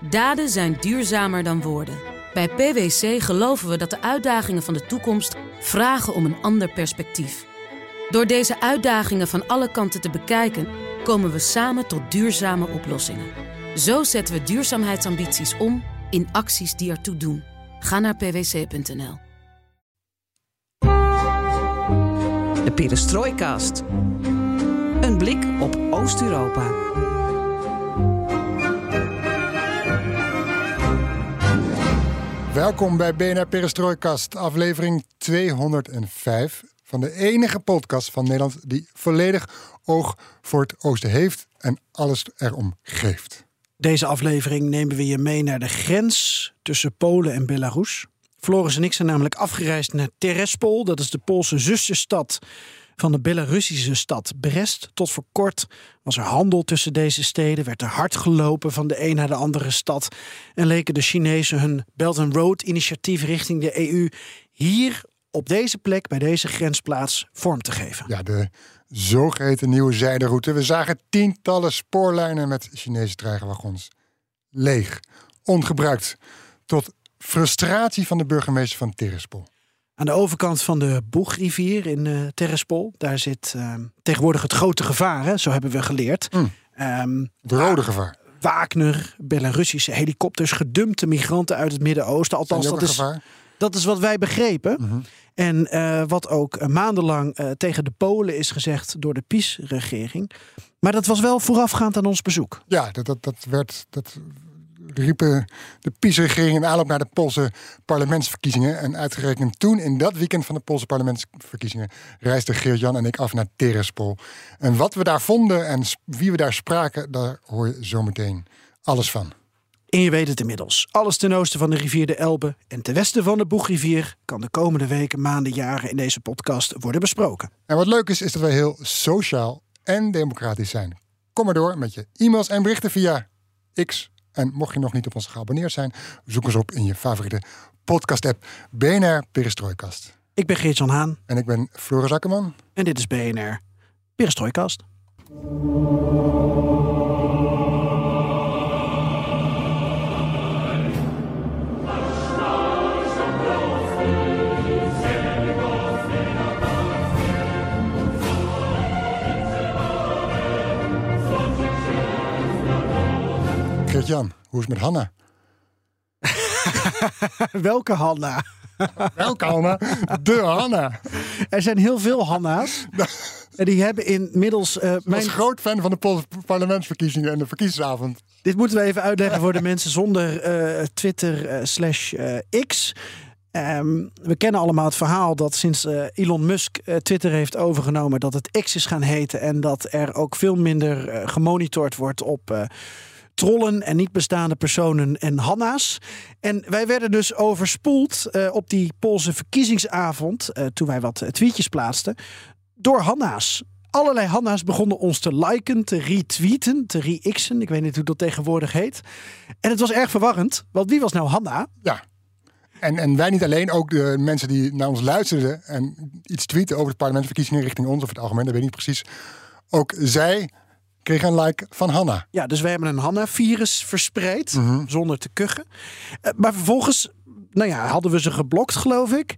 Daden zijn duurzamer dan woorden. Bij PwC geloven we dat de uitdagingen van de toekomst vragen om een ander perspectief. Door deze uitdagingen van alle kanten te bekijken, komen we samen tot duurzame oplossingen. Zo zetten we duurzaamheidsambities om in acties die ertoe doen. Ga naar pwc.nl. De Perestrooikast. Een blik op Oost-Europa. Welkom bij BNR Perestrooikast, aflevering 205 van de enige podcast van Nederland die volledig oog voor het oosten heeft en alles erom geeft. Deze aflevering nemen we je mee naar de grens tussen Polen en Belarus. Floris en ik zijn namelijk afgereisd naar Terespol, dat is de Poolse zusterstad van de Belarussische stad Brest. Tot voor kort was er handel tussen deze steden, werd er hard gelopen van de een naar de andere stad en leken de Chinezen hun Belt and Road initiatief richting de EU hier op deze plek, bij deze grensplaats, vorm te geven. Ja, de zogeheten nieuwe zijderoute. We zagen tientallen spoorlijnen met Chinese treinwagons. Leeg, ongebruikt, tot frustratie van de burgemeester van Terespol. Aan de overkant van de Boegrivier in uh, Terespol, daar zit uh, tegenwoordig het grote gevaar, hè? zo hebben we geleerd. Mm. Um, het rode gevaar. Wagner, Belarussische helikopters, gedumpte migranten uit het Midden-Oosten. Althans, dat is, gevaar? dat is wat wij begrepen. Mm -hmm. En uh, wat ook maandenlang uh, tegen de Polen is gezegd door de PiS-regering. Maar dat was wel voorafgaand aan ons bezoek. Ja, dat, dat, dat werd. Dat riepen de PiS-regering in aanloop naar de Poolse parlementsverkiezingen. En uitgerekend toen, in dat weekend van de Poolse parlementsverkiezingen, reisden Geert-Jan en ik af naar Terespol. En wat we daar vonden en wie we daar spraken, daar hoor je zometeen alles van. En je weet het inmiddels. Alles ten oosten van de rivier de Elbe en ten westen van de Boegrivier kan de komende weken, maanden, jaren in deze podcast worden besproken. En wat leuk is, is dat wij heel sociaal en democratisch zijn. Kom maar door met je e-mails en berichten via X en mocht je nog niet op ons geabonneerd zijn, zoek ons op in je favoriete podcast-app BNR Perestrooikast. Ik ben Geert-Jan Haan. En ik ben Floris Akkerman. En dit is BNR Perestrooikast. Jan, hoe is het met Hanna? Welke Hanna? Welke Hanna? De Hanna. Er zijn heel veel Hanna's. En die hebben inmiddels. Uh, Ik mijn... was groot fan van de Poolse parlementsverkiezingen en de verkiezingsavond. Dit moeten we even uitleggen voor de mensen zonder uh, Twitter uh, slash X. Um, we kennen allemaal het verhaal dat sinds uh, Elon Musk uh, Twitter heeft overgenomen, dat het X is gaan heten en dat er ook veel minder uh, gemonitord wordt op trollen en niet bestaande personen en Hanna's. En wij werden dus overspoeld uh, op die Poolse verkiezingsavond, uh, toen wij wat tweetjes plaatsten, door Hanna's. Allerlei Hanna's begonnen ons te liken, te retweeten, te re-xen. Ik weet niet hoe dat tegenwoordig heet. En het was erg verwarrend, want wie was nou Hanna? Ja. En, en wij niet alleen, ook de mensen die naar ons luisterden en iets tweeten over de parlementsverkiezingen richting ons of het algemeen, dat weet ik niet precies. Ook zij kreeg een like van Hanna. Ja, dus wij hebben een Hanna-virus verspreid, Mhm. mm -hmm. zonder te kuchen. Uh, maar vervolgens, nou ja, hadden we ze geblokt, geloof ik.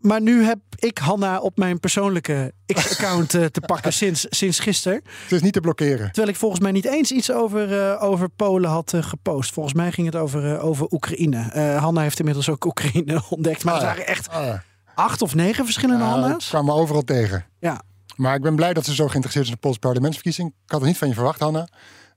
Maar nu heb ik Hanna op mijn persoonlijke X-account uh, te pakken sinds, sinds gisteren. Het is niet te blokkeren. Terwijl ik volgens mij niet eens iets over, uh, over Polen had uh, gepost. Volgens mij ging het over, over Oekraïne. Hanna heeft inmiddels ook Oekraïne ontdekt. Maar Ah, het ja. waren echt Ah, acht of negen verschillende Hanna's. Kwam me overal tegen. Ja, Maar ik ben blij dat ze zo geïnteresseerd is in de Poolse parlementsverkiezing. Ik had het niet van je verwacht, Hanna.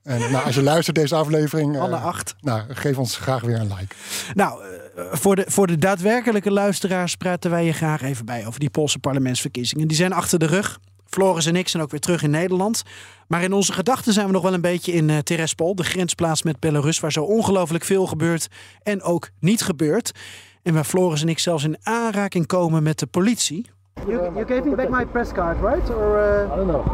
En nou, als je luistert deze aflevering, eh, Hanna 8. nou, geef ons graag weer een like. Nou, uh, voor, de, voor de daadwerkelijke luisteraars praten wij je graag even bij over die Poolse parlementsverkiezingen. Die zijn achter de rug. Floris en ik zijn ook weer terug in Nederland. Maar in onze gedachten zijn we nog wel een beetje in uh, Terespol, de grensplaats met Belarus, waar zo ongelooflijk veel gebeurt en ook niet gebeurt. En waar Floris en ik zelfs in aanraking komen met de politie. You, you gave me back my press card, right? Or uh, I don't know.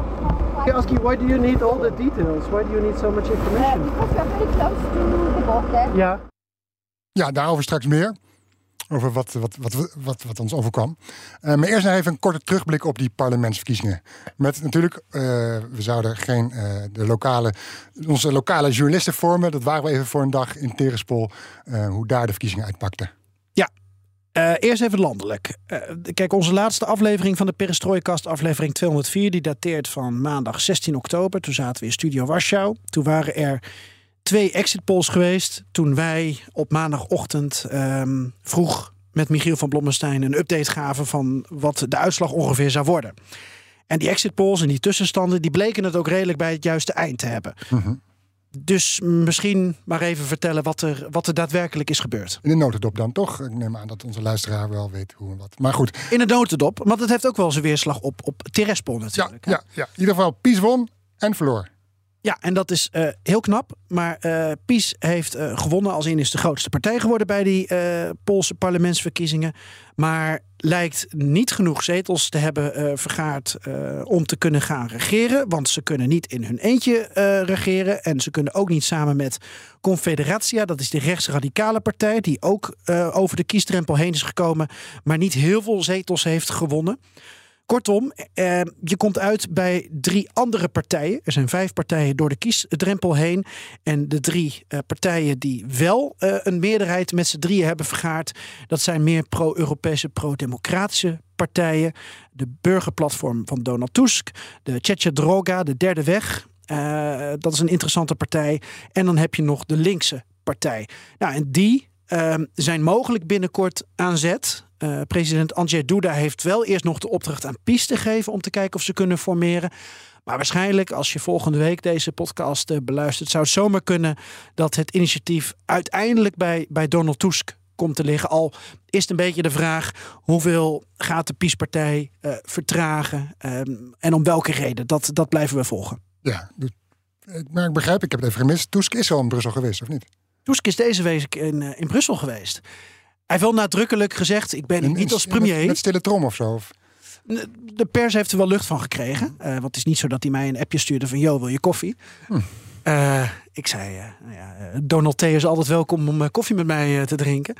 I ask you, why do you need all the details? Why do you need so much Uh, information? because we are very close to the border. Yeah. Ja, daarover straks meer. over wat, wat, wat, wat, wat ons overkwam. Uh, maar eerst nog even een korte terugblik op die parlementsverkiezingen. Met natuurlijk, uh, we zouden geen uh, de lokale, onze lokale journalisten vormen. Dat waren we even voor een dag in Terespol, hoe daar de verkiezingen uitpakten. Uh, eerst even landelijk. Uh, kijk, onze laatste aflevering van de Perestrooikast, aflevering 204, die dateert van maandag 16 oktober. Toen zaten we in Studio Warschau. Toen waren er twee exit polls geweest. Toen wij op maandagochtend um, vroeg met Michiel van Blommestein een update gaven van wat de uitslag ongeveer zou worden. En die exit polls en die tussenstanden, die bleken het ook redelijk bij het juiste eind te hebben. -huh. Dus misschien maar even vertellen wat er, wat er daadwerkelijk is gebeurd. In de notendop dan toch? Ik neem aan dat onze luisteraar wel weet hoe en wat. Maar goed. In de notendop, want het heeft ook wel zijn weerslag op, op Terespol natuurlijk. Ja, ja, ja, in ieder geval Pies won en verloor. Ja, en dat is uh, heel knap. Maar uh, PiS heeft uh, gewonnen. Als in is de grootste partij geworden bij die Poolse parlementsverkiezingen. Maar lijkt niet genoeg zetels te hebben vergaard om te kunnen gaan regeren. Want ze kunnen niet in hun eentje regeren. En ze kunnen ook niet samen met Confederatia. Dat is de rechtsradicale partij. Die ook over de kiesdrempel heen is gekomen. Maar niet heel veel zetels heeft gewonnen. Kortom, eh, je komt uit bij drie andere partijen. Er zijn vijf partijen door de kiesdrempel heen. En de drie eh, partijen die wel eh, een meerderheid met z'n drieën hebben vergaard, dat zijn meer pro-Europese, pro-democratische partijen. De burgerplatform van Donald Tusk, de Tchetcha Droga, de Derde Weg. Uh, dat is een interessante partij. En dan heb je nog de linkse partij. Nou, en die uh, zijn mogelijk binnenkort aan zet. Uh, president Andrzej Duda heeft wel eerst nog de opdracht aan PiS te geven om te kijken of ze kunnen formeren. Maar waarschijnlijk, als je volgende week deze podcast uh, beluistert, zou het zomaar kunnen dat het initiatief uiteindelijk bij, bij Donald Tusk komt te liggen. Al is het een beetje de vraag hoeveel gaat de PiS-partij uh, vertragen um, en om welke reden. Dat, dat blijven we volgen. Ja, maar ik begrijp, ik heb het even gemist. Tusk is al in Brussel geweest, of niet? Tusk is deze week in, in Brussel geweest. Hij heeft wel nadrukkelijk gezegd: ik ben in, niet als premier. Met, met stille trom of zo? Of? De pers heeft er wel lucht van gekregen. Uh, want het is niet zo dat hij mij een appje stuurde van: Yo, wil je koffie? Hm. Uh, ik zei: uh, nou ja, Donald T. is altijd welkom om koffie met mij te drinken.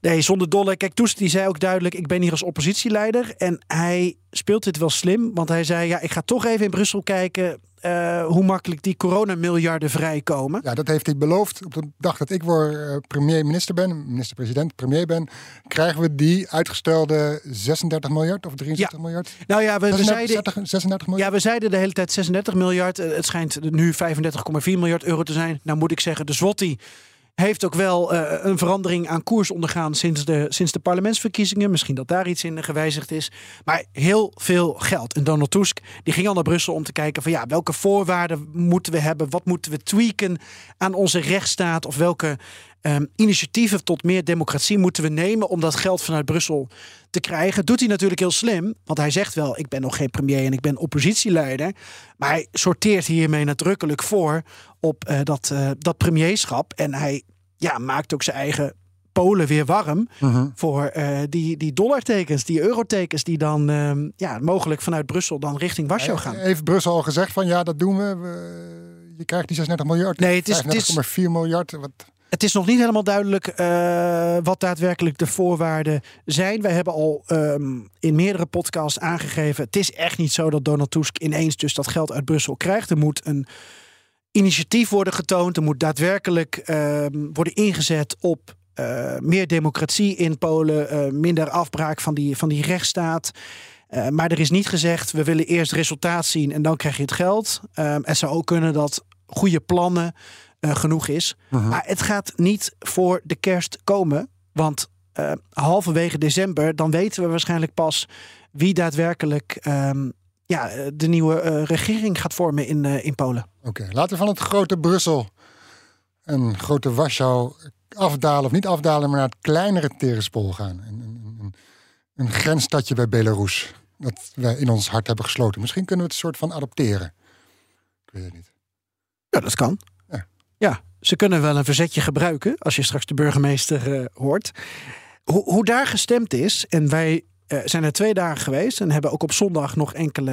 Nee, zonder dolle. Kijk, Toes die zei ook duidelijk: ik ben hier als oppositieleider. En hij speelt dit wel slim, want hij zei: ja, ik ga toch even in Brussel kijken uh, hoe makkelijk die coronamiljarden vrijkomen. Ja, dat heeft hij beloofd. Op de dag dat ik voor uh, premier-minister ben, minister-president, premier ben, krijgen we die uitgestelde 36 miljard of 63 ja. miljard? Nou ja, we, 36, zeiden, 36 miljard. Ja, we zeiden de hele tijd 36 miljard. Het schijnt nu 35,4 miljard euro te zijn. Nou moet ik zeggen, de Zwotti heeft ook wel uh, een verandering aan koers ondergaan sinds de, sinds de parlementsverkiezingen. Misschien dat daar iets in gewijzigd is. Maar heel veel geld. En Donald Tusk die ging al naar Brussel om te kijken van ja, welke voorwaarden moeten we hebben? Wat moeten we tweaken aan onze rechtsstaat? Of welke um, initiatieven tot meer democratie moeten we nemen om dat geld vanuit Brussel te krijgen? Doet hij natuurlijk heel slim. Want hij zegt wel, ik ben nog geen premier en ik ben oppositieleider. Maar hij sorteert hiermee nadrukkelijk voor op uh, dat, uh, dat premierschap. En hij ja, maakt ook zijn eigen Polen weer warm uh -huh. voor uh, die, die dollartekens, die eurotekens die dan uh, ja, mogelijk vanuit Brussel dan richting Warschau gaan. Heeft Brussel al gezegd van ja, dat doen we. we je krijgt die 36 miljard. Nee, het is 35,4 miljard. Wat... Het is nog niet helemaal duidelijk uh, wat daadwerkelijk de voorwaarden zijn. Wij hebben al um, in meerdere podcasts aangegeven. Het is echt niet zo dat Donald Tusk ineens dus dat geld uit Brussel krijgt. Er moet een initiatief worden getoond. Er moet daadwerkelijk uh, worden ingezet op uh, meer democratie in Polen, uh, minder afbraak van die, van die rechtsstaat. Maar er is niet gezegd, we willen eerst resultaat zien en dan krijg je het geld. het zou ook kunnen dat goede plannen genoeg is. -huh. Maar het gaat niet voor de kerst komen. Want halverwege december, dan weten we waarschijnlijk pas wie daadwerkelijk ehm, ja, de nieuwe uh, regering gaat vormen in, uh, in Polen. Oké, okay. laten we van het grote Brussel en grote Warschau afdalen, of niet afdalen, maar naar het kleinere Terespol gaan. Een, een, een, een grensstadje bij Belarus, dat wij in ons hart hebben gesloten. Misschien kunnen we het soort van adopteren. Ik weet het niet. Ja, dat kan. Ja, ze kunnen wel een verzetje gebruiken, als je straks de burgemeester uh, hoort. Hoe, daar gestemd is, en wij uh, zijn er twee dagen geweest en hebben ook op zondag nog enkele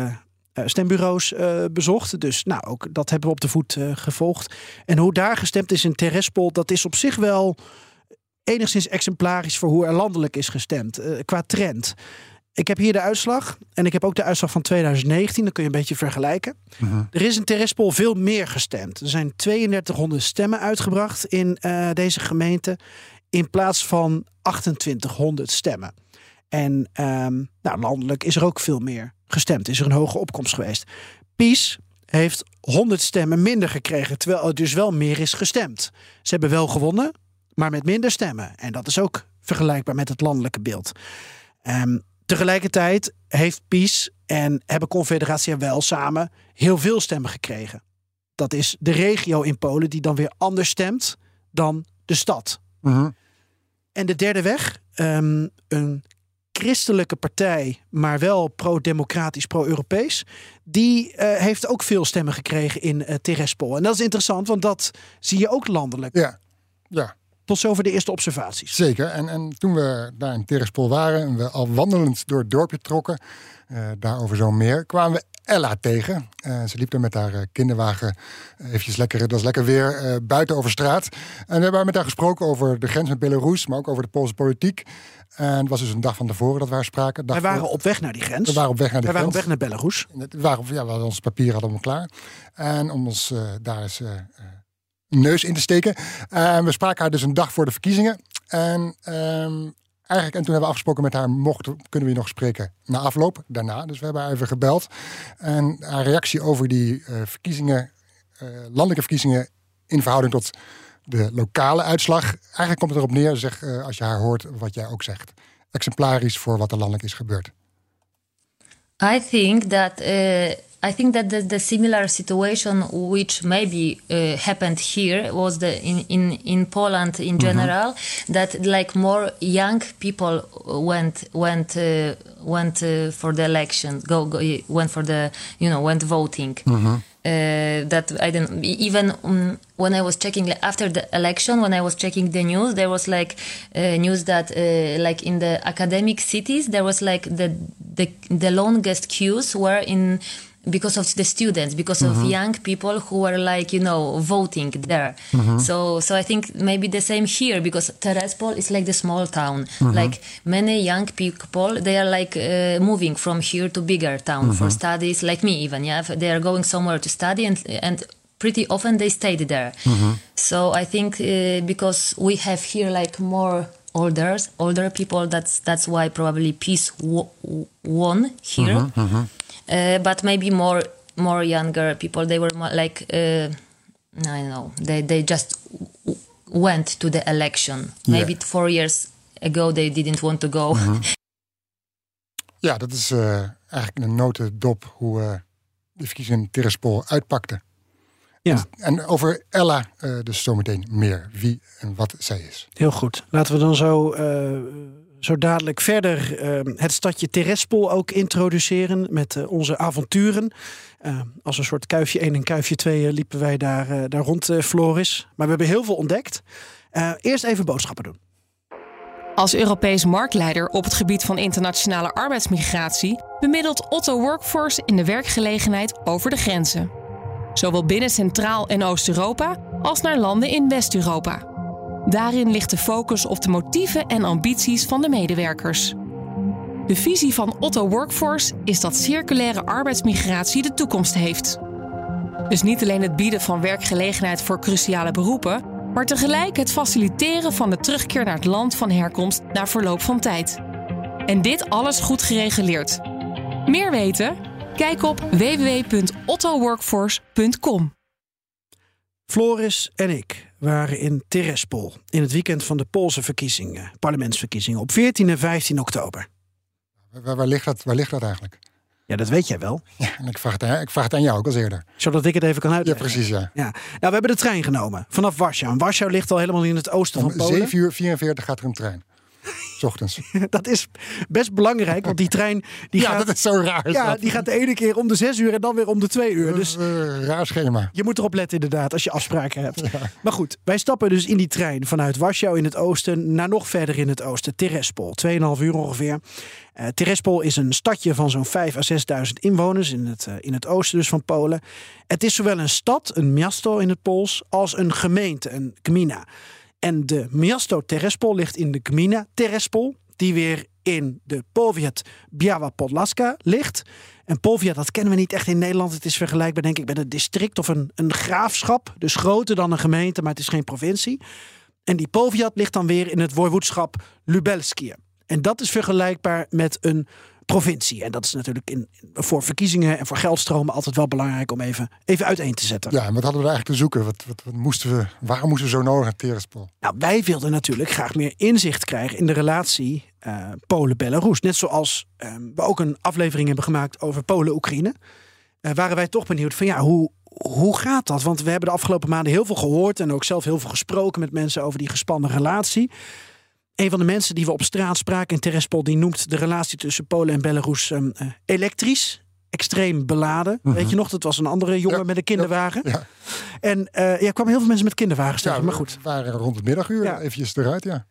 uh, stembureaus bezocht. Dus nou, ook dat hebben we op de voet gevolgd. En hoe daar gestemd is in Terespol, dat is op zich wel enigszins exemplarisch voor hoe er landelijk is gestemd eh, qua trend. Ik heb hier de uitslag en ik heb ook de uitslag van 2019. Dan kun je een beetje vergelijken. Er is in Terespol veel meer gestemd. Er zijn 3200 stemmen uitgebracht in eh, deze gemeente in plaats van 2800 stemmen. En ehm, nou, landelijk is er ook veel meer gestemd. Is er een hoge opkomst geweest. PiS heeft 100 stemmen minder gekregen, terwijl er dus wel meer is gestemd. Ze hebben wel gewonnen, maar met minder stemmen. En dat is ook vergelijkbaar met het landelijke beeld. Ehm, tegelijkertijd heeft PiS en hebben Confederatie en wel samen heel veel stemmen gekregen. Dat is de regio in Polen die dan weer anders stemt dan de stad. Mhm. En de derde weg, ehm, een christelijke partij, maar wel pro-democratisch, pro-Europees, die eh, heeft ook veel stemmen gekregen in uh, Terespol. En dat is interessant, want dat zie je ook landelijk. Ja, ja. Tot zover de eerste observaties. Zeker. En, en toen we daar in Terespol waren en we al wandelend door het dorpje trokken, uh, daarover zo meer, kwamen we Ella tegen. Uh, ze liep er met haar uh, kinderwagen eventjes lekker, dat was lekker weer, buiten over straat. En we hebben met haar gesproken over de grens met Belarus, maar ook over de Poolse politiek. En het was dus een dag van tevoren dat we haar spraken. Wij waren voor... op weg naar die grens. We waren op weg naar die Wij grens. waren op weg naar Belarus. We, waren, ja, we hadden ons papier hadden we klaar. En om ons daar eens neus in te steken. En we spraken haar dus een dag voor de verkiezingen. En um, eigenlijk, en toen hebben we afgesproken met haar, mochten, kunnen we nog spreken na afloop, daarna. Dus we hebben haar even gebeld. En haar reactie over die uh, verkiezingen, uh, landelijke verkiezingen in verhouding tot de lokale uitslag. Eigenlijk komt het erop neer, zeg, als je haar hoort, wat jij ook zegt. Exemplarisch voor wat er landelijk is gebeurd. I think that I think that the, the, similar situation which maybe uh, happened here was the in, in, in Poland in general mm-hmm. that like more young people went went uh, went uh, for the election go, go, went for the you know went voting mm-hmm. that I don't even um, when I was checking after the election when I was checking the news there was like news that like in the academic cities there was like the the, the longest queues were in because of the students because mm-hmm. of young people who were like you know voting there mm-hmm. so so i think maybe the same here because terespol is like the small town mm-hmm. like many young people they are like uh, moving from here to bigger town for studies like me even yeah they are going somewhere to study and and pretty often they stayed there so i think uh, because we have here like more older older people that's that's why probably peace w- won here. Uh, but maybe more more younger people they were more like uh, I don't know they they just w- went to the election. Maybe Yeah. four years ago they didn't want to go. Ja, dat is uh, eigenlijk een notendop hoe uh, de verkiezingen in Tiraspol uitpakten. Ja, En over Ella uh, dus zometeen meer. Wie en wat zij is. heel goed. Laten we dan zo, eh, zo dadelijk verder eh, het stadje Terespol ook introduceren met onze avonturen. Als een soort kuifje 1 en kuifje 2 liepen wij daar, daar rond eh, Floris. Maar we hebben heel veel ontdekt. Eh, eerst even boodschappen doen. Als Europees marktleider op het gebied van internationale arbeidsmigratie bemiddelt Otto Workforce in de werkgelegenheid over de grenzen. Zowel binnen Centraal- en Oost-Europa als naar landen in West-Europa. Daarin ligt de focus op de motieven en ambities van de medewerkers. De visie van Otto Workforce is dat circulaire arbeidsmigratie de toekomst heeft. Dus niet alleen het bieden van werkgelegenheid voor cruciale beroepen, maar tegelijk het faciliteren van de terugkeer naar het land van herkomst na verloop van tijd. En dit alles goed gereguleerd. Meer weten? Kijk op www.ottoworkforce.com. Floris en ik waren in Terespol in het weekend van de Poolse verkiezingen, parlementsverkiezingen op 14 en 15 oktober. Waar, waar, ligt, dat, waar ligt dat eigenlijk? Ja, dat weet jij wel. Ja, en ik vraag, het, aan- ik vraag het aan jou ook als eerder. Zodat ik het even kan Ja, uitleggen. precies, ja. Ja. Nou, we hebben de trein genomen vanaf Warschau. En Warschau ligt al helemaal in het oosten Om van Polen. 7 uur 44 gaat er een trein. 's ochtends. Dat is best belangrijk, want die trein die ja, gaat, dat is zo raar. ja, dat. die gaat de ene keer om de zes uur en dan weer om de twee uur. Dus is een raar schema. je moet erop letten inderdaad als je afspraken hebt. Maar goed, wij stappen dus in die trein vanuit Warschau in het oosten naar nog verder in het oosten, Terespol. 2,5 uur ongeveer. Eh Terespol is een stadje van zo'n 5 à 6.000 inwoners in het, eh, in het oosten dus van Polen. Het is zowel een stad, een miasto in het Pools, als een gemeente, een gmina. En de Miasto Terespol ligt in de Gmina Terespol, die weer in de Powiat Biała Podlaska ligt. En Powiat, dat kennen we niet echt in Nederland. Het is vergelijkbaar denk ik met een district of een, een graafschap. Dus groter dan een gemeente, maar het is geen provincie. En die Powiat ligt dan weer in het woiwoedschap Lubelskie. En dat is vergelijkbaar met een provincie. En dat is natuurlijk in, voor verkiezingen en voor geldstromen altijd wel belangrijk om even, even uiteen te zetten. Ja, en wat hadden we eigenlijk te zoeken? Wat, wat, wat moesten we, waarom moesten we zo nodig naar Terespol? Nou, wij wilden natuurlijk graag meer inzicht krijgen in de relatie uh, Polen-Belarus. Net zoals uh, we ook een aflevering hebben gemaakt over Polen-Oekraïne. Uh, waren wij toch benieuwd van ja, hoe, hoe gaat dat? Want we hebben de afgelopen maanden heel veel gehoord en ook zelf heel veel gesproken met mensen over die gespannen relatie. Een van de mensen die we op straat spraken in Terespol, die noemt de relatie tussen Polen en Belarus um, uh, elektrisch. Extreem beladen. -hmm. Weet je nog, dat was een andere jongen Ja, met een kinderwagen. Ja, En uh, ja, kwamen heel veel mensen met kinderwagens tegen. maar goed. we waren rond het middaguur eventjes eruit, ja.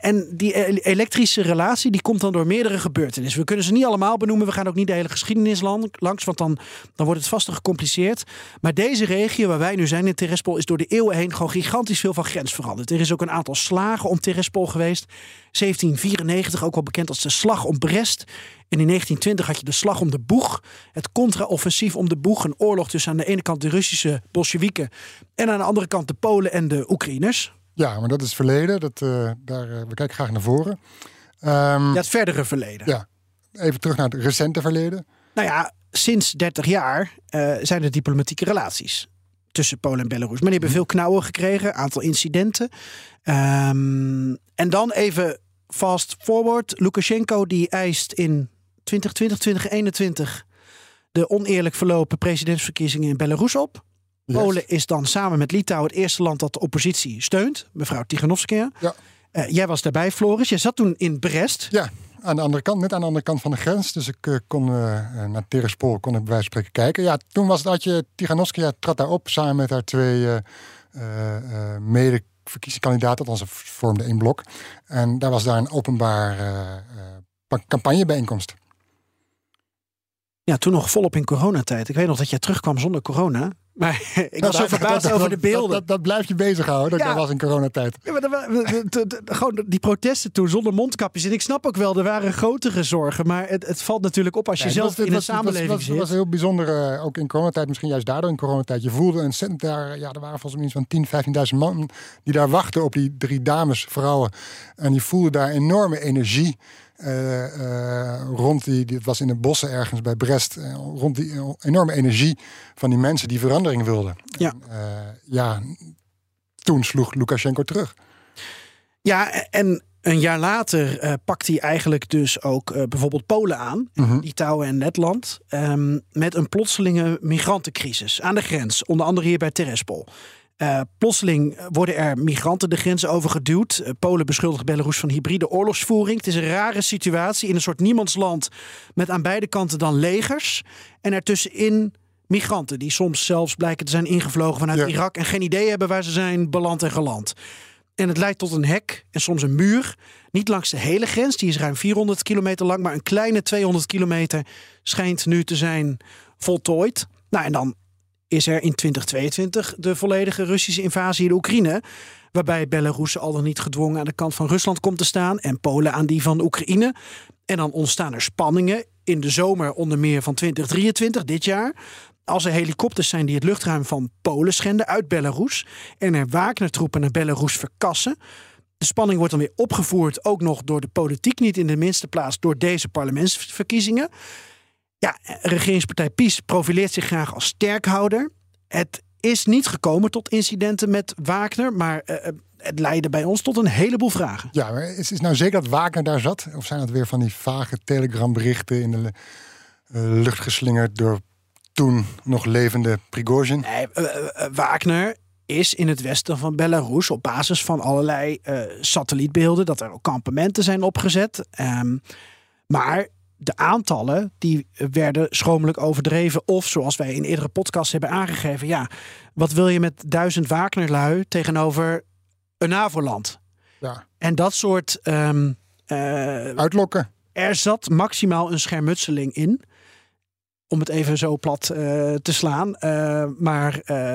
En die e- elektrische relatie die komt dan door meerdere gebeurtenissen. We kunnen ze niet allemaal benoemen. We gaan ook niet de hele geschiedenis lang- langs, want dan, dan wordt het vast te gecompliceerd. Maar deze regio waar wij nu zijn in Terespol is door de eeuwen heen gewoon gigantisch veel van grens veranderd. Er is ook een aantal slagen om Terespol geweest. 1794 ook wel bekend als de slag om Brest. En in 1920 had je de slag om de Boeg. Het contra-offensief om de Boeg. Een oorlog tussen aan de ene kant de Russische Bolsjewieken en aan de andere kant de Polen en de Oekraïners. Ja, maar dat is het verleden. Dat, eh, daar, eh, we kijken graag naar voren. Ehm, Ja, het verdere verleden. ja, even terug naar het recente verleden. Nou ja, sinds 30 jaar eh, zijn er diplomatieke relaties tussen Polen en Belarus. Maar die hebben veel knauwen gekregen, aantal incidenten. Ehm, en dan even fast forward. Lukashenko die eist in 2020, 2021 de oneerlijk verlopen presidentsverkiezingen in Belarus op. Polen is dan samen met Litouwen het eerste land dat de oppositie steunt. Mevrouw Tiganovskaya. Ja. Eh, jij was daarbij, Floris. Jij zat toen in Brest. Ja, aan de andere kant, net aan de andere kant van de grens. Dus ik eh, kon eh, naar Terespol, kon ik bij wijze van spreken kijken. Ja, toen was het dat je Tiganovskaya trad daar op samen met haar twee eh, mede-verkiezingskandidaten. Althans, ze vormden één blok. En daar was daar een openbaar pa- campagnebijeenkomst. Ja, toen nog volop in coronatijd. Ik weet nog dat jij terugkwam zonder corona. Maar ik was zo verbaasd over de beelden. Dat, dat, blijft je bezighouden, dat was in coronatijd. Ja, maar de- de- gewoon die protesten toen zonder mondkapjes. En ik snap ook wel, er waren grotere zorgen. Maar het, het valt natuurlijk op als je zelf in een het was- het was- samenleving zit. heel bijzonder, eh, ook in coronatijd, misschien juist daardoor in coronatijd. Je voelde ontzettend daar, ja, er waren volgens mij van 10, 15.000 man die daar wachten op die drie dames, vrouwen. En die voelden daar enorme energie. Eh, eh, rond die, dit was in de bossen ergens bij Brest, eh, rond die enorme energie van die mensen die verandering wilden. Ja. En, ja, toen sloeg Lukashenko terug. Ja, en een jaar later eh, pakt hij eigenlijk dus ook bijvoorbeeld Polen aan. Litouwen en Letland. ehm, met een plotselinge migrantencrisis aan de grens. Onder andere hier bij Terespol. Eh, plotseling worden er migranten de grens overgeduwd. Eh, Polen beschuldigt Belarus van hybride oorlogsvoering. Het is een rare situatie in een soort niemandsland met aan beide kanten dan legers. En ertussenin migranten die soms zelfs blijken te zijn ingevlogen vanuit Ja. Irak en geen idee hebben waar ze zijn beland en geland. En het leidt tot een hek en soms een muur. Niet langs de hele grens, die is ruim 400 kilometer lang, maar een kleine 200 kilometer schijnt nu te zijn voltooid. Nou, en dan is er in 2022 de volledige Russische invasie in de Oekraïne. Waarbij Belarus al dan niet gedwongen aan de kant van Rusland komt te staan. En Polen aan die van Oekraïne. En dan ontstaan er spanningen in de zomer onder meer van 2023, dit jaar. Als er helikopters zijn die het luchtruim van Polen schenden uit Belarus. En er Wagner-troepen naar Belarus verkassen. De spanning wordt dan weer opgevoerd, ook nog door de politiek, niet in de minste plaats door deze parlementsverkiezingen. Ja, regeringspartij PiS profileert zich graag als sterkhouder. Het is niet gekomen tot incidenten met Wagner, maar eh, eh, het leidde bij ons tot een heleboel vragen. Ja, maar is, is nou zeker dat Wagner daar zat? Of zijn dat weer van die vage telegramberichten in de eh, lucht geslingerd door toen nog levende Prigozhin? Nee, Wagner is in het westen van Belarus op basis van allerlei satellietbeelden, dat er ook kampementen zijn opgezet. Ehm, maar de aantallen die werden schromelijk overdreven. Of zoals wij in eerdere podcasts hebben aangegeven, ja, wat wil je met duizend Wagnerlui tegenover een NAVO-land? Ja, En dat soort. ehm, eh, uitlokken. er zat maximaal een schermutseling in. om het even zo plat eh, te slaan. Eh, maar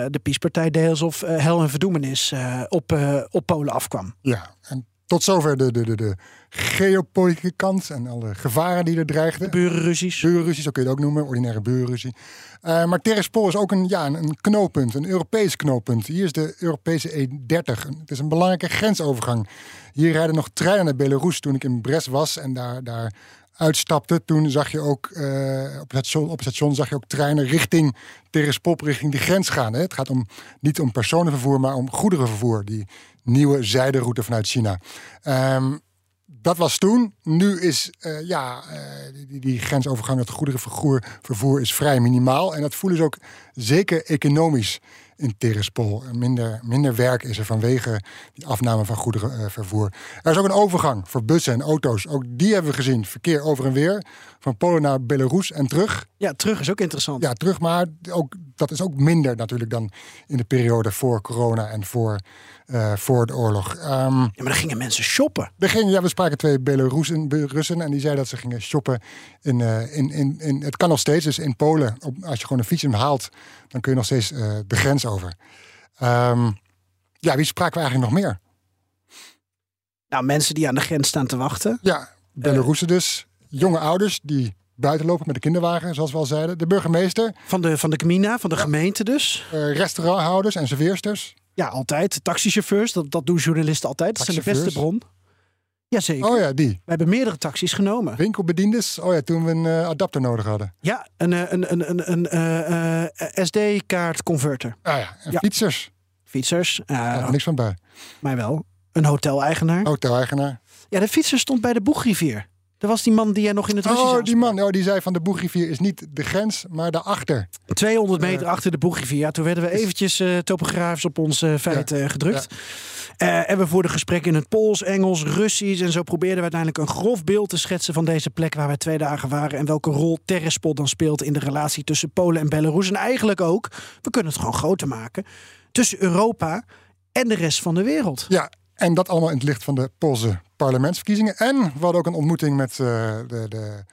de PiS-partij deed alsof hel en verdoemenis op, op Polen afkwam. Ja, en tot zover de, de, de, de geopolitieke kant en alle gevaren die er dreigden. Burenruzies. Burenruzie, zo kun je het ook noemen, ordinaire burenruzie. Eh maar Terespol is ook een, ja, een, een knooppunt, een Europees knooppunt. Hier is de Europese E30. Het is een belangrijke grensovergang. Hier rijden nog treinen naar Belarus toen ik in Brest was en daar, daar uitstapte. Toen zag je ook eh, op, het station, op het station zag je ook treinen richting Terespol, richting de grens gaan. Hè. Het gaat om, niet om personenvervoer, maar om goederenvervoer. Die nieuwe zijderoute vanuit China. Ehm, dat was toen. Nu is eh, ja, eh, die, die grensovergang, het goederenvervoer vervoer is vrij minimaal. En dat voelen ze ook zeker economisch in Terespol. Minder, minder werk is er vanwege die afname van goederenvervoer. Er is ook een overgang voor bussen en auto's. Ook die hebben we gezien. Verkeer over en weer. Van Polen naar Belarus en terug. Ja, terug is ook interessant. Ja, terug, maar ook, dat is ook minder natuurlijk dan in de periode voor corona en voor, eh, voor de oorlog. Ehm, Ja, maar dan gingen mensen shoppen. er gingen, ja, we spraken twee Belarusen Russen en die zeiden dat ze gingen shoppen in, eh, in, in, in het kan nog steeds, dus in Polen. Op, als je gewoon een fiets hem haalt, dan kun je nog steeds eh, de grens over. Ehm, ja, wie spraken we eigenlijk nog meer? Nou, mensen die aan de grens staan te wachten. Ja, Belarusen dus. Jonge ouders die buiten lopen met de kinderwagen, zoals we al zeiden. De burgemeester, Van de, van de gmina, van de gemeente dus. restauranthouders en serveersters. Ja, altijd. Taxichauffeurs, dat, dat doen journalisten altijd. Dat zijn de beste bron. Jazeker. Oh ja, die. We hebben meerdere taxis genomen. Winkelbediendes. Oh ja, toen we een eh, adapter nodig hadden. Ja, een, eh, een, een, een, een eh, SD-kaart converter. Ah ja, en Ja. fietsers. Fietsers, uh, had niks van bij. mij wel. Een hoteleigenaar. Hoteleigenaar. Ja, de fietser stond bij de Boegrivier. Er was die man die jij nog in het Russisch Oh, die man. Oh, die zei van de Boegrivier is niet de grens, maar daarachter. 200 meter achter de Boegrivier. Ja, toen werden we eventjes eh, topografisch op ons eh, feit eh, gedrukt. Eh, en we voerden gesprekken in het Pools, Engels, Russisch. En zo probeerden we uiteindelijk een grof beeld te schetsen van deze plek waar we twee dagen waren. En welke rol Terrespol dan speelt in de relatie tussen Polen en Belarus. En eigenlijk ook, we kunnen het gewoon groter maken, tussen Europa en de rest van de wereld. Ja, en dat allemaal in het licht van de Poolse parlementsverkiezingen. En we hadden ook een ontmoeting met eh, de, de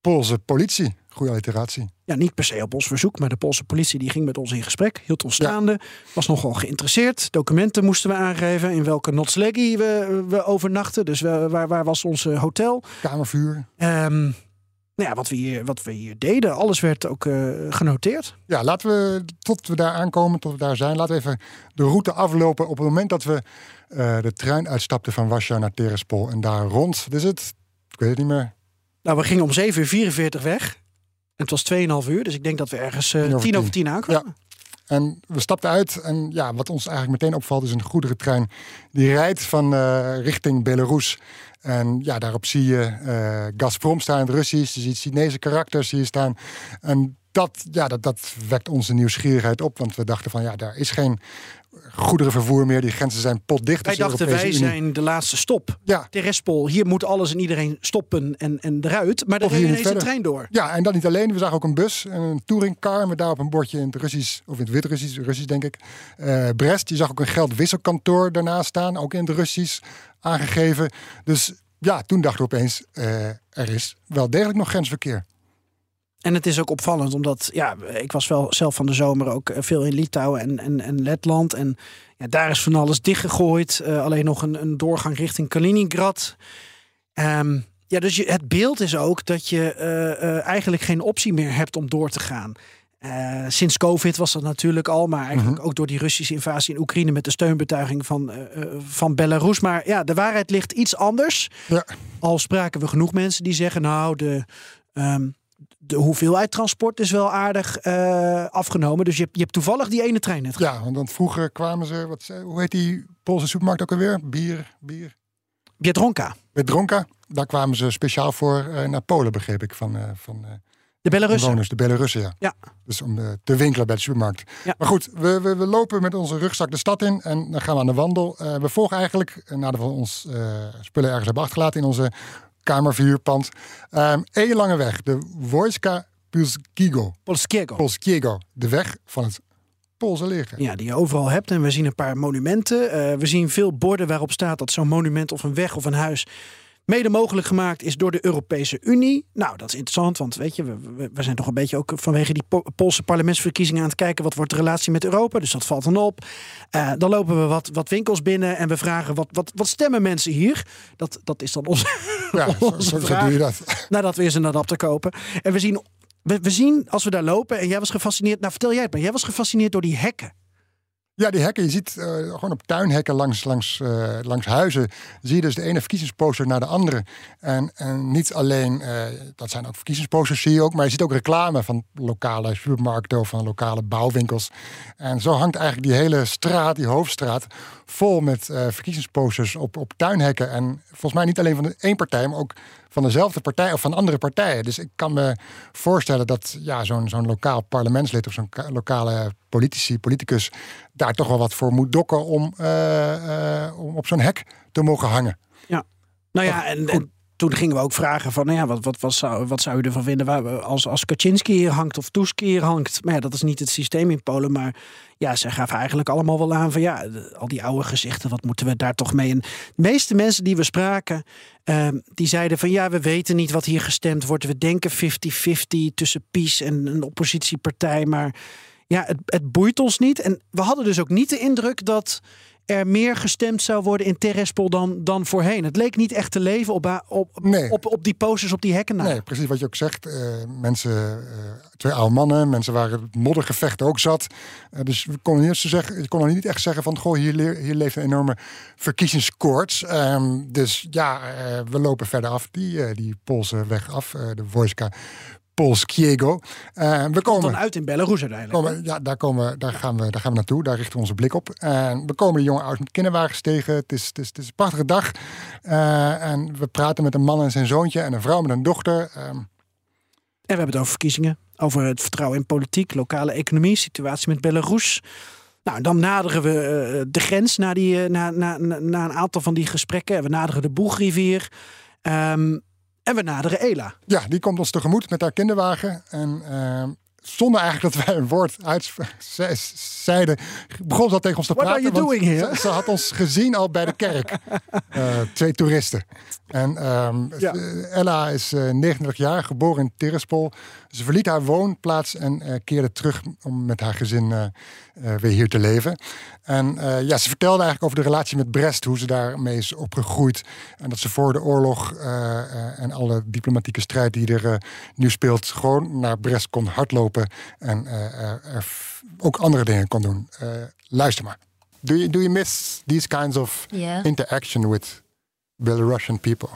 Poolse politie. Goede alliteratie. Ja, niet per se op ons verzoek, maar de Poolse politie die ging met ons in gesprek, hield ons Ja. staande, was nogal geïnteresseerd. Documenten moesten we aangeven in welke Notslegi we, we overnachten. Dus we, waar, waar was ons eh, hotel? Kamervuur. Ehm, nou ja, wat we, hier, wat we hier deden, alles werd ook eh, genoteerd. Ja, laten we, tot we daar aankomen, tot we daar zijn, laten we even de route aflopen. Op het moment dat we eh, de trein uitstapten van Warschau naar Terespol. En daar rond, is het? Ik weet het niet meer. Nou, we gingen om 7 uur 44 weg. En het was 2,5 uur, dus ik denk dat we ergens eh, Tien over tien over tien. tien aankwamen. En we stapten uit en ja, wat ons eigenlijk meteen opvalt is een goederentrein die rijdt van richting Belarus. En ja, daarop zie je eh, Gazprom staan Russisch. Je ziet Chinese karakters hier staan. En dat, ja, dat, dat wekt onze nieuwsgierigheid op. Want we dachten van ja, daar is geen goederenvervoer meer. Die grenzen zijn potdicht. Wij Dus dachten, wij Unie- zijn de laatste stop. Ja, Terrespol, hier moet alles en iedereen stoppen en, en eruit. Maar er reed niet ineens een trein door. Ja, en dat niet alleen. We zagen ook een bus, en een touringcar met daarop een bordje in het Russisch, of in het Wit-Russisch, Russisch denk ik. Eh, Brest, je zag ook een geldwisselkantoor daarnaast staan, ook in het Russisch aangegeven. Dus ja, toen dachten we opeens, eh, er is wel degelijk nog grensverkeer. En het is ook opvallend, omdat ja, ik was wel zelf van de zomer ook eh, veel in Litouwen en, en, en Letland. En ja, daar is van alles dichtgegooid. Eh, alleen nog een, een doorgang richting Kaliningrad. Ehm, ja, dus je, het beeld is ook dat je eh, eigenlijk geen optie meer hebt om door te gaan. Sinds COVID was dat natuurlijk al, maar eigenlijk ook door die Russische invasie in Oekraïne met de steunbetuiging van, van Belarus. Maar ja, de waarheid ligt iets anders. Ja. Al spraken we genoeg mensen die zeggen, nou, de, ehm, de hoeveelheid transport is wel aardig eh, afgenomen. Dus je, hebt- je hebt toevallig die ene trein net Ja, want dan vroeger kwamen ze, wat, hoe heet die Poolse supermarkt ook alweer? Bier, bier. Biedronka, Biedronka. Daar kwamen ze speciaal voor eh, naar Polen, begreep ik, van, eh, van de Belarussen. Bewoners, de Belarussen, ja. Ja. Dus om eh, te winkelen bij de supermarkt. Ja. Maar goed, we, we, we lopen met onze rugzak de stad in en dan gaan we aan de wandel. We volgen eigenlijk, nadat we ons spullen ergens hebben achtergelaten in onze kamervuurpand, een lange weg. De Wojska Polskiego. Polskiego. Polskiego. De weg van het Poolse leger. Ja, die je overal hebt. En we zien een paar monumenten. Eh, we zien veel borden waarop staat dat zo'n monument of een weg of een huis Mede mogelijk gemaakt is door de Europese Unie. Nou, dat is interessant, want weet je, we, we- zijn toch een beetje ook vanwege die Po- Poolse parlementsverkiezingen aan het kijken wat wordt de relatie met Europa. Dus dat valt dan op. Eh, dan lopen we wat, wat winkels binnen en we vragen wat, wat, wat stemmen mensen hier? Dat, dat is dan onze, Ja, onze zo, zo vraag. doe je dat. nadat we eens een adapter kopen. En we zien, we, we zien als we daar lopen en jij was gefascineerd. Nou, vertel jij het maar. Jij was gefascineerd door die hekken. Ja, die hekken, je ziet eh, gewoon op tuinhekken langs, langs, eh, langs huizen, zie je dus de ene verkiezingsposter naar de andere. En, en niet alleen, eh, dat zijn ook verkiezingsposters, zie je ook, maar je ziet ook reclame van lokale supermarkten of van lokale bouwwinkels. En zo hangt eigenlijk die hele straat, die hoofdstraat, vol met eh, verkiezingsposters op, op tuinhekken. En volgens mij niet alleen van de één partij, maar ook van dezelfde partij of van andere partijen. Dus ik kan me voorstellen dat ja, zo'n zo'n lokaal parlementslid of zo'n ka- lokale politici, politicus, daar toch wel wat voor moet dokken om, eh, eh, om op zo'n hek te mogen hangen. Nou ja, en, en toen gingen we ook vragen van, nou ja, wat, wat, wat, zou, wat zou u ervan vinden waar als, als Kaczynski hier hangt of Tusk hier hangt? Maar ja, dat is niet het systeem in Polen, maar ja, zij gaven eigenlijk allemaal wel aan van, ja, al die oude gezichten, wat moeten we daar toch mee? En de meeste mensen die we spraken, ehm, die zeiden van, ja, we weten niet wat hier gestemd wordt. We denken 50-50 tussen PiS en een oppositiepartij, maar ja, het, het boeit ons niet. En we hadden dus ook niet de indruk dat er meer gestemd zou worden in Terrespol dan, dan voorheen. Het leek niet echt te leven op, op, Nee. op, op die posters, op die hekken. na. Nee, precies wat je ook zegt. eh, mensen, eh, twee oude mannen, mensen waren het moddergevecht ook zat. Eh, dus we konden niet, zeggen, je kon nog niet echt zeggen van, goh, hier, hier leeft een enorme verkiezingskoorts. Ehm, dus ja, we lopen verder af, die, die Poolse weg af, de Wojska Polskiego. Eh, we komen dan uit in Belarus uiteindelijk. komen, ja, daar, komen, daar, gaan we, daar gaan we naartoe. Daar richten we onze blik op. En we komen de jonge ouders met kinderwagens tegen. Het is, het is, het is een prachtige dag. Eh, en we praten met een man en zijn zoontje en een vrouw met een dochter. Ehm, En we hebben het over verkiezingen, over het vertrouwen in politiek, lokale economie, situatie met Belarus. Nou, dan naderen we eh, de grens na, die, na, na, na, na een aantal van die gesprekken. En we naderen de Boegrivier. Ehm, en we naderen Ela. ja, die komt ons tegemoet met haar kinderwagen. En ehm, zonder eigenlijk dat wij een woord uitzeiden, begon ze al tegen ons te What praten. are you doing here? Ze, ze had ons gezien al bij de kerk. Eh, twee toeristen. En ehm, Ja. eh, Ella is eh, 39 jaar, geboren in Tiraspol. Ze verliet haar woonplaats en eh, keerde terug om met haar gezin eh, eh, weer hier te leven. En ja, ze vertelde eigenlijk over de relatie met Brest, hoe ze daarmee is opgegroeid. En dat ze voor de oorlog en alle diplomatieke strijd die er nu speelt, gewoon naar Brest kon hardlopen. En eh, er- er ook andere dingen kon doen. Luister maar. Do you, do you miss these kinds of Yeah. interaction with Belarusian people?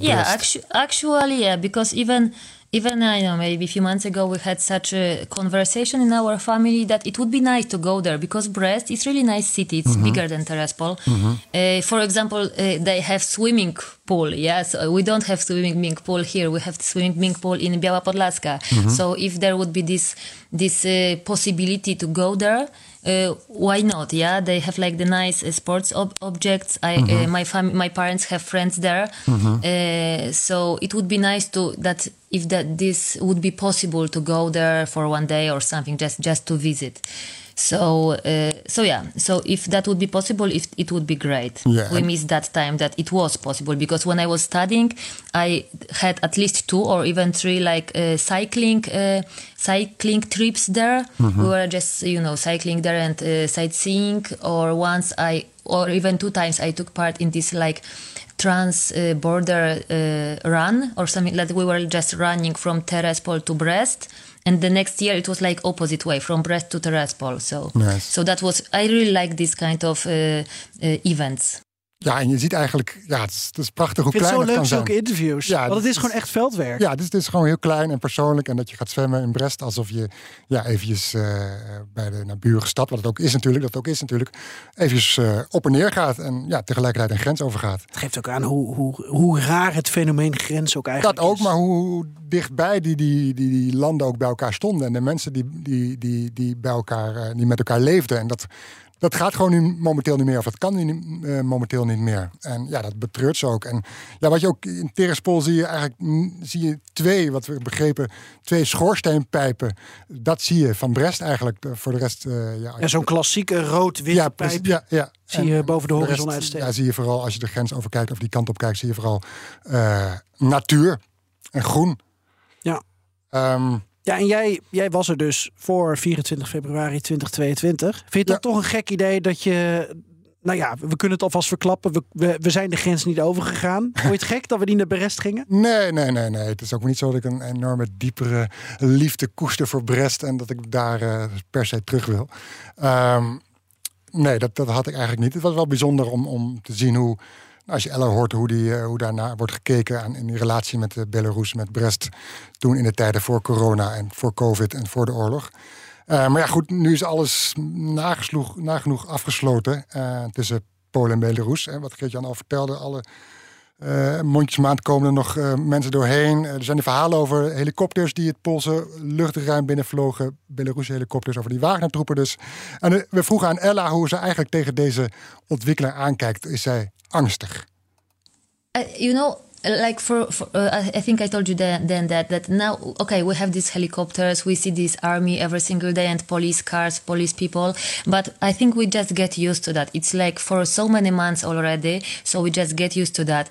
Yeah, actu- actually, yeah, because even even I know maybe a few months ago we had such a conversation in our family that it would be nice to go there because Brest is really nice city. It's bigger than Tiraspol. Uh, for example, uh, they have swimming pool. Yes, we don't have swimming pool here. We have swimming pool in Biała Podlaska. So if there would be this this uh, possibility to go there. Uh, why not? Yeah, they have like the nice uh, sports ob- objects. I, uh, my fam- my parents have friends there, uh, so it would be nice to that if that this would be possible to go there for one day or something, just just to visit. So uh, so yeah, so if that would be possible, if it would be great. Yeah. We missed that time that it was possible because when I was studying, I had at least two or even three like uh, cycling uh, cycling trips there. We were just you know cycling there and uh, sightseeing. Or once I or even two times I took part in this like trans uh, border uh, run or something like we were just running from Terespol to Brest. And the next year it was like opposite way from Brest to Terespol. So Nice. so that was I really like this kind of uh, uh, events. Ja, en je ziet eigenlijk, ja, het is, het is prachtig hoe Ik vind het klein zo het leuk, kan zulke zijn. interviews. Ja, Want het is is- gewoon echt veldwerk. Ja, dus het is gewoon heel klein en persoonlijk. En dat je gaat zwemmen in Brest alsof je ja, eventjes eh, bij de naburige stad, wat het ook is natuurlijk, dat het ook is natuurlijk, eventjes eh, op en neer gaat. En ja, tegelijkertijd een grens overgaat. Het geeft ook aan hoe, hoe, hoe raar het fenomeen grens ook eigenlijk Dat ook, is. maar hoe dichtbij die, die, die, die landen ook bij elkaar stonden. En de mensen die, die, die, die bij elkaar, eh, die met elkaar leefden. En dat, dat gaat gewoon nu momenteel niet meer. Of dat kan nu niet, eh, momenteel niet meer. En ja, dat betreurt ze ook. En ja, wat je ook in Terespol zie je eigenlijk mm, zie je twee, wat we begrepen, twee schoorsteenpijpen. Dat zie je van Brest eigenlijk. Voor de rest, eh, ja. Ja, zo'n klassieke rood-witte ja, pijp. ja, ja. Zie je En boven de horizon uitsteken. Ja, zie je vooral als je de grens overkijkt of die kant op kijkt, zie je vooral eh, natuur en groen. Ja. Ehm, Ja, en jij, jij was er dus voor 24 februari 2022. Vind je Ja. dan toch een gek idee dat je... Nou ja, we kunnen het alvast verklappen. We, we, we zijn de grens niet overgegaan. Vond je het gek dat we niet naar Brest gingen? Nee, nee, nee, nee. Het is ook niet zo dat ik een enorme diepere liefde koester voor Brest en dat ik daar eh, per se terug wil. Ehm, nee, dat, dat had ik eigenlijk niet. Het was wel bijzonder om, om te zien hoe, als je Ella hoort, hoe, die, eh, hoe daarna wordt gekeken aan, in die relatie met de Belarus, met Brest. Toen in de tijden voor corona en voor COVID en voor de oorlog. Eh, maar ja, goed, nu is alles nagenoeg afgesloten eh, tussen Polen en Belarus. Hè, wat Geert-Jan al vertelde, alle eh mondjesmaand komen er nog eh, mensen doorheen. Eh, er zijn de verhalen over helikopters die het Poolse luchtruim binnenvlogen. Belarusche helikopters over die Wagner-troepen dus. En we vroegen aan Ella hoe ze eigenlijk tegen deze ontwikkeling aankijkt. Is zij angstig? Uh, you know like for, for uh, I, think i told you then, then that that now okay we have these helicopters we see this army every single day and police cars police people but i think we just get used to that. It's like for so many months already so we just get used to that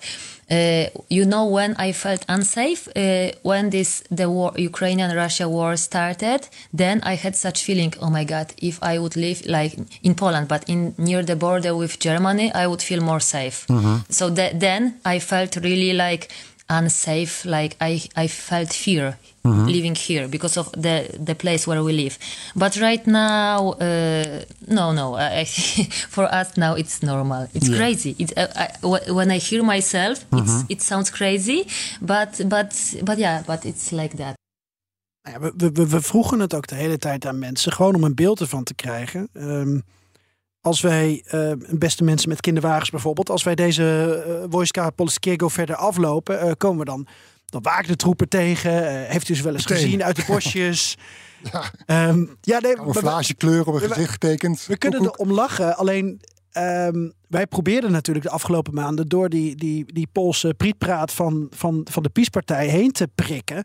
you know when i felt unsafe? Uh, when this the war ukrainian russia war started then i had such feeling oh my god if i would live like in poland but in near the border with germany i would feel more safe. So that then i felt really like unsafe like i i felt fear living here because of the the place where we live but right now uh, no no I, for us now it's normal it's crazy it's uh, I, when i hear myself it's, it sounds crazy but but but yeah but it's like that ja, we, we, we vroegen het ook de hele tijd aan mensen. Gewoon om een beeld ervan te krijgen. Ehm, als wij, eh, beste mensen met kinderwagens bijvoorbeeld. Als wij deze uh, Wojska Polskiego verder aflopen. eh, komen we dan, dan Wagner-troepen tegen. Eh, heeft u ze wel eens Meteen. gezien uit de bosjes? Ja, Ehm, ja, nee, camouflagekleur op een we- gezicht getekend. we kunnen er om lachen. Alleen ehm, wij probeerden natuurlijk de afgelopen maanden door die, die, die Poolse prietpraat van, van, van de PiS-partij heen te prikken.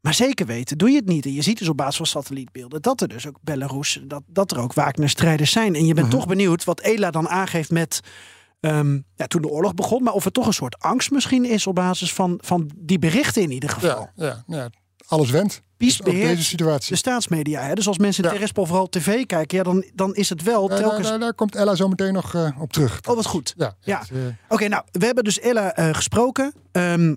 Maar zeker weten doe je het niet. En je ziet dus op basis van satellietbeelden dat er dus ook Belarus, dat, dat er ook Wagner-strijders zijn. En je bent toch benieuwd wat Ela dan aangeeft met. Ehm, ja, toen de oorlog begon, maar of er toch een soort angst misschien is op basis van, van die berichten in ieder geval. Ja, ja, ja, alles. Pies Dus deze situatie. De staatsmedia. Hè? Dus als mensen in Ja. Terrespol vooral tv kijken, ja, dan, dan is het wel telkens. daar, daar komt Ella zo meteen nog eh, op terug. Oh, wat goed. Ja, Ja. eh, Oké, nou, we hebben dus Ella eh, gesproken. Ehm,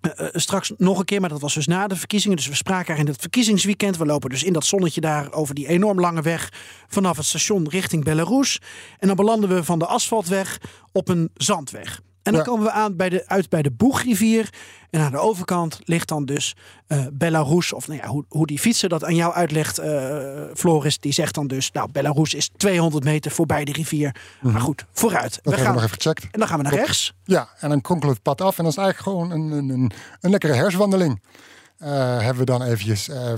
eh, eh, straks nog een keer, maar dat was dus na de verkiezingen. Dus we spraken haar in het verkiezingsweekend. We lopen dus in dat zonnetje daar over die enorm lange weg vanaf het station richting Belarus. En dan belanden we van de asfaltweg op een zandweg. En dan Ja. komen we aan bij de, uit bij de Boegrivier. En aan de overkant ligt dan dus eh, Belarus. Of nou ja, hoe, hoe die fietser dat aan jou uitlegt, eh, Floris. Die zegt dan dus, nou, Belarus is 200 meter voorbij de rivier. Maar goed, vooruit. Mhm. dat we hebben gaan, we nog even gecheckt. en dan gaan we naar rechts. Ja, en dan kronkelen we het pad af. En dat is eigenlijk gewoon een, een, een, een lekkere herswandeling. Eh, hebben we dan eventjes. Eh,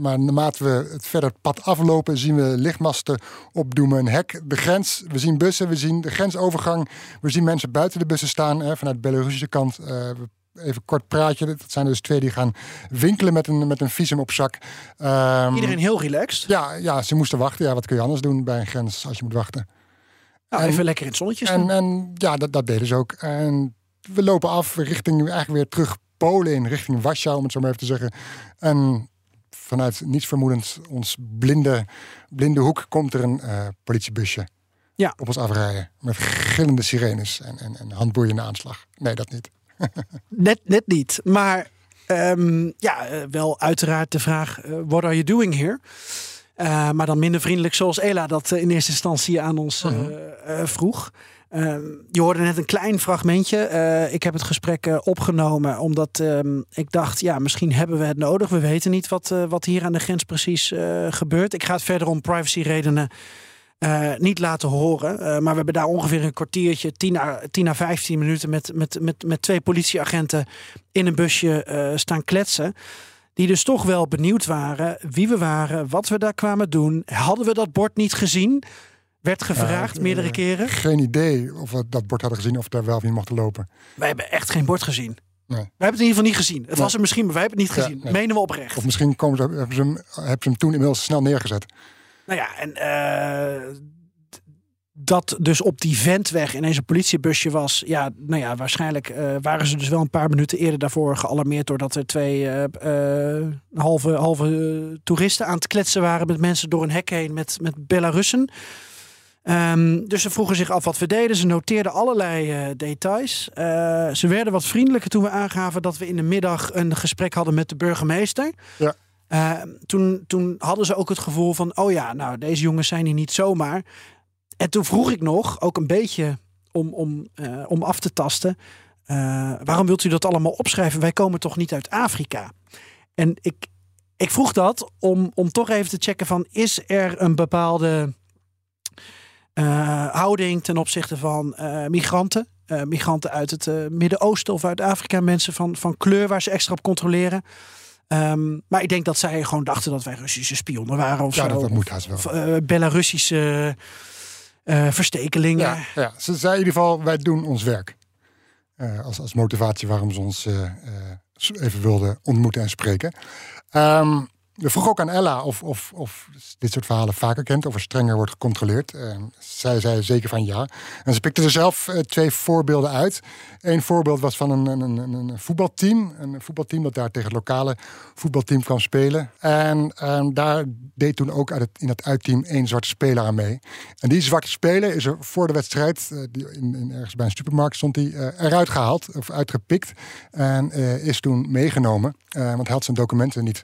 maar naarmate we het verder pad aflopen, zien we lichtmasten opdoemen, een hek, de grens. We zien bussen, we zien de grensovergang. We zien mensen buiten de bussen staan, hè, vanuit de Belarusische kant. Eh, even kort praatje. Dat zijn dus twee die gaan winkelen met een, met een visum op zak. Ehm, Iedereen heel relaxed. ja, ja, ze moesten wachten. Ja, wat kun je anders doen bij een grens als je moet wachten? Nou, en- even lekker in het zonnetje staan. En, en ja, dat, dat deden ze ook. En we lopen af richting eigenlijk weer terug Polen in, richting Warschau, om het zo maar even te zeggen. En vanuit niets vermoedend, ons blinde, blinde hoek, komt er een eh, politiebusje Ja. op ons afrijden. Met gillende sirenes en, en, en handboeiende aanslag. Nee, dat niet. net, net niet. Maar ehm, ja, eh, wel uiteraard de vraag: eh, what are you doing here? Maar dan minder vriendelijk zoals Ela dat in eerste instantie aan ons eh, vroeg. Ehm, je hoorde net een klein fragmentje. Eh, ik heb het gesprek eh, opgenomen omdat ehm, ik dacht, ja, misschien hebben we het nodig. We weten niet wat, eh, wat hier aan de grens precies gebeurt. Ik ga het verder om privacyredenen niet laten horen. Maar we hebben daar ongeveer een kwartiertje, 10 à, 10 à 15 minuten met, met, met, met twee politieagenten in een busje staan kletsen. Die dus toch wel benieuwd waren wie we waren, wat we daar kwamen doen. Hadden we dat bord niet gezien? Werd gevraagd meerdere eh, keren. Geen idee of we dat bord hadden gezien of daar wel of niet mochten lopen. Wij hebben echt geen bord gezien. Nee. Wij hebben het in ieder geval niet gezien. Het was er misschien, maar wij hebben het niet Ja, gezien. nee. Menen we oprecht. Of misschien komen ze, hebben, ze hem, hebben ze hem toen inmiddels snel neergezet. Nou ja, en eh, dat dus op die ventweg ineens een politiebusje was. Ja, nou ja, waarschijnlijk eh, waren ze dus wel een paar minuten eerder daarvoor gealarmeerd. doordat er twee halve, halve toeristen aan het kletsen waren met mensen door een hek heen met, met Belarussen. Ehm, dus ze vroegen zich af wat we deden. Ze noteerden allerlei eh, details. Eh, ze werden wat vriendelijker toen we aangaven dat we in de middag een gesprek hadden met de burgemeester. Ja. Eh, toen, toen hadden ze ook het gevoel van: oh ja, nou, deze jongens zijn hier niet zomaar. En toen vroeg ik nog, ook een beetje om, om, eh, om af te tasten: waarom wilt u dat allemaal opschrijven? Wij komen toch niet uit Afrika? En ik, ik vroeg dat om, om toch even te checken: van, is er een bepaalde eh, houding ten opzichte van eh, migranten? Eh, migranten uit het Midden-Oosten of uit Afrika, mensen van, van kleur waar ze extra op controleren. Ehm, maar ik denk dat zij gewoon dachten dat wij Russische spionnen waren of Ja, zo. dat, dat moet haast wel. of, Belarussische verstekelingen. Ja, ja, ze zei in ieder geval, wij doen ons werk. Als, als motivatie waarom ze ons even wilden ontmoeten en spreken. Ehm, we vroegen ook aan Ella of, of, of dit soort verhalen vaker kent, of er strenger wordt gecontroleerd. Ehm, zij zei zeker van ja. En ze pikte er zelf eh, twee voorbeelden uit. Eén voorbeeld was van een, een, een, voetbalteam. Een voetbalteam dat daar tegen het lokale voetbalteam kwam spelen. En daar deed toen ook uit in het uitteam één zwarte speler aan mee. En die zwarte speler is er voor de wedstrijd, eh, die in, in, ergens bij een supermarkt stond hij, eruit gehaald of uitgepikt. En is toen meegenomen, want hij had zijn documenten niet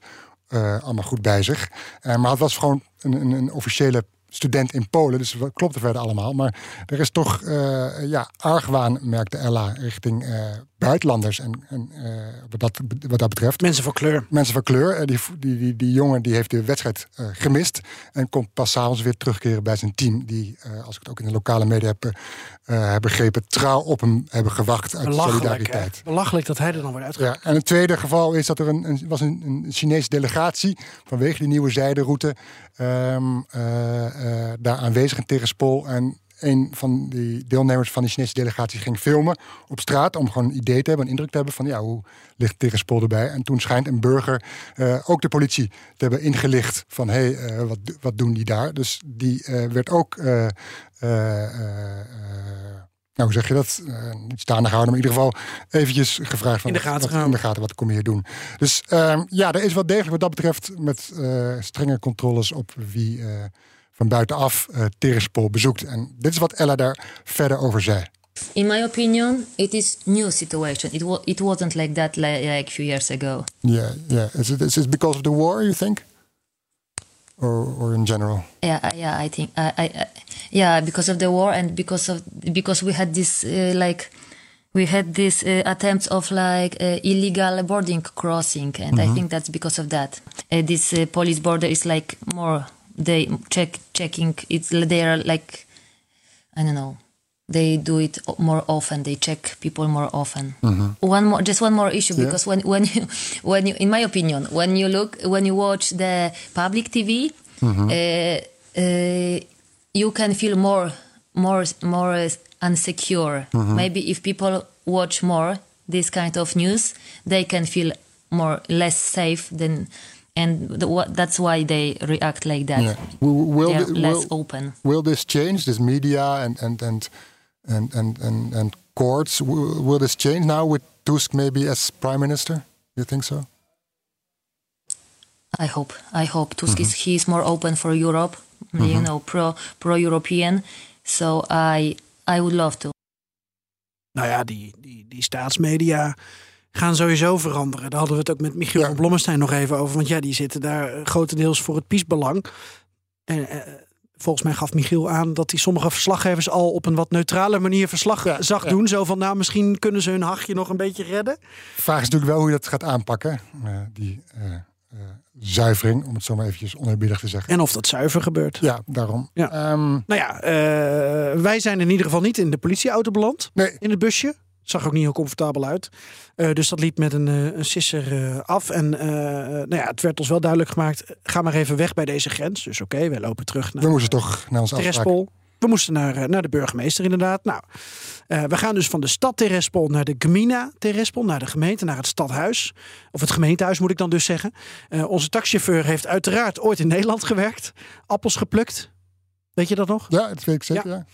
allemaal goed bij zich. Eh, maar het was gewoon een, een, een officiële student in Polen, dus het klopte verder allemaal. Maar er is toch eh, ja, argwaan, merkte Ella, richting eh, buitenlanders. En, en eh, wat, dat, wat dat betreft. Mensen van kleur. Mensen van kleur. Eh, Die, die, die, die jongen die heeft de wedstrijd eh, gemist. En komt pas s'avonds weer terugkeren bij zijn team. Die, als ik het ook in de lokale media heb, heb begrepen, trouw op hem hebben gewacht uit Belachelijk, hè? solidariteit. Belachelijk dat hij er dan wordt uitgehaald. Ja, en het tweede geval is dat er een, een, was een, een Chinese delegatie vanwege die nieuwe zijderoute eh, daar aanwezig in Tegenspol. En een van die deelnemers van die Chinese delegatie ging filmen op straat om gewoon een idee te hebben, een indruk te hebben van ja, hoe ligt Tegenspol erbij? En toen schijnt een burger eh, ook de politie te hebben ingelicht van hé, hey, eh, wat, wat doen die daar? Dus die eh, werd ook nou, hoe zeg je dat? Niet staande gehouden, maar in ieder geval eventjes gevraagd van In de gaten wat, in de gaten, wat kom je hier doen? Dus ehm, ja, er is wel degelijk wat dat betreft met strenge controles op wie van buitenaf eh Tiraspol bezoekt. En dit is wat Ella daar verder over zei. In my opinion, it is new situation. It wa- it wasn't like that li- like a few years ago. Yeah, yeah. Is it, is it because of the war, you think? Or, or in general? Yeah, yeah, I think, I, I, I- yeah, because of the war and because of because we had this uh, like we had this uh, attempts of like uh, illegal boarding crossing, and I think that's because of that. Uh, this uh, police border is like more they check checking. It's they are like I don't know. They do it more often. They check people more often. One more, just one more issue, Yeah. because when when you when you, in my opinion, when you look when you watch the public TV, uh, uh, you can feel more more more unsecure. Maybe if people watch more this kind of news, they can feel more less safe than. And the, what, that's why they react like that. Yeah. Will, will, They're thi- less will, open. will this change, this media and, and, and, and, and, and, and courts, will, will this change now with Tusk maybe as prime minister? You think so? I hope. I hope Tusk is mm-hmm. he is more open for Europe. You mm-hmm. know, pro pro European. So I I would love to. Nou ja, die, die, die staatsmedia gaan sowieso veranderen. Daar hadden we het ook met Michiel Ja. Blommestein nog even over. Want ja, die zitten daar eh, grotendeels voor het piesbelang. En eh, volgens mij gaf Michiel aan dat hij sommige verslaggevers al op een wat neutrale manier verslag Ja, zag ja. doen. Zo van, nou, misschien kunnen ze hun hachje nog een beetje redden. Vraag is natuurlijk wel hoe je dat gaat aanpakken. eh, die zuivering, om het zo maar eventjes oneerbiedig te zeggen. En of dat zuiver gebeurt. Ja, daarom. Ja. Ehm, Nou ja, wij zijn in ieder geval niet in de politieauto beland. nee, in het busje. Zag ook niet heel comfortabel uit. Eh, dus dat liep met een, eh, een sisser eh, af. En nou ja, het werd ons wel duidelijk gemaakt. Ga maar even weg bij deze grens. Dus oké, wij lopen terug we naar moesten toch naar afspraak. Terespol. we moesten naar, naar de burgemeester inderdaad. Nou, we gaan dus van de stad Terespol naar de Gmina Terespol, naar de gemeente, naar het stadhuis. Of het gemeentehuis moet ik dan dus zeggen. Onze taxichauffeur heeft uiteraard ooit in Nederland gewerkt. Appels geplukt. Weet je dat nog? Ja, dat weet ik zeker. Ja.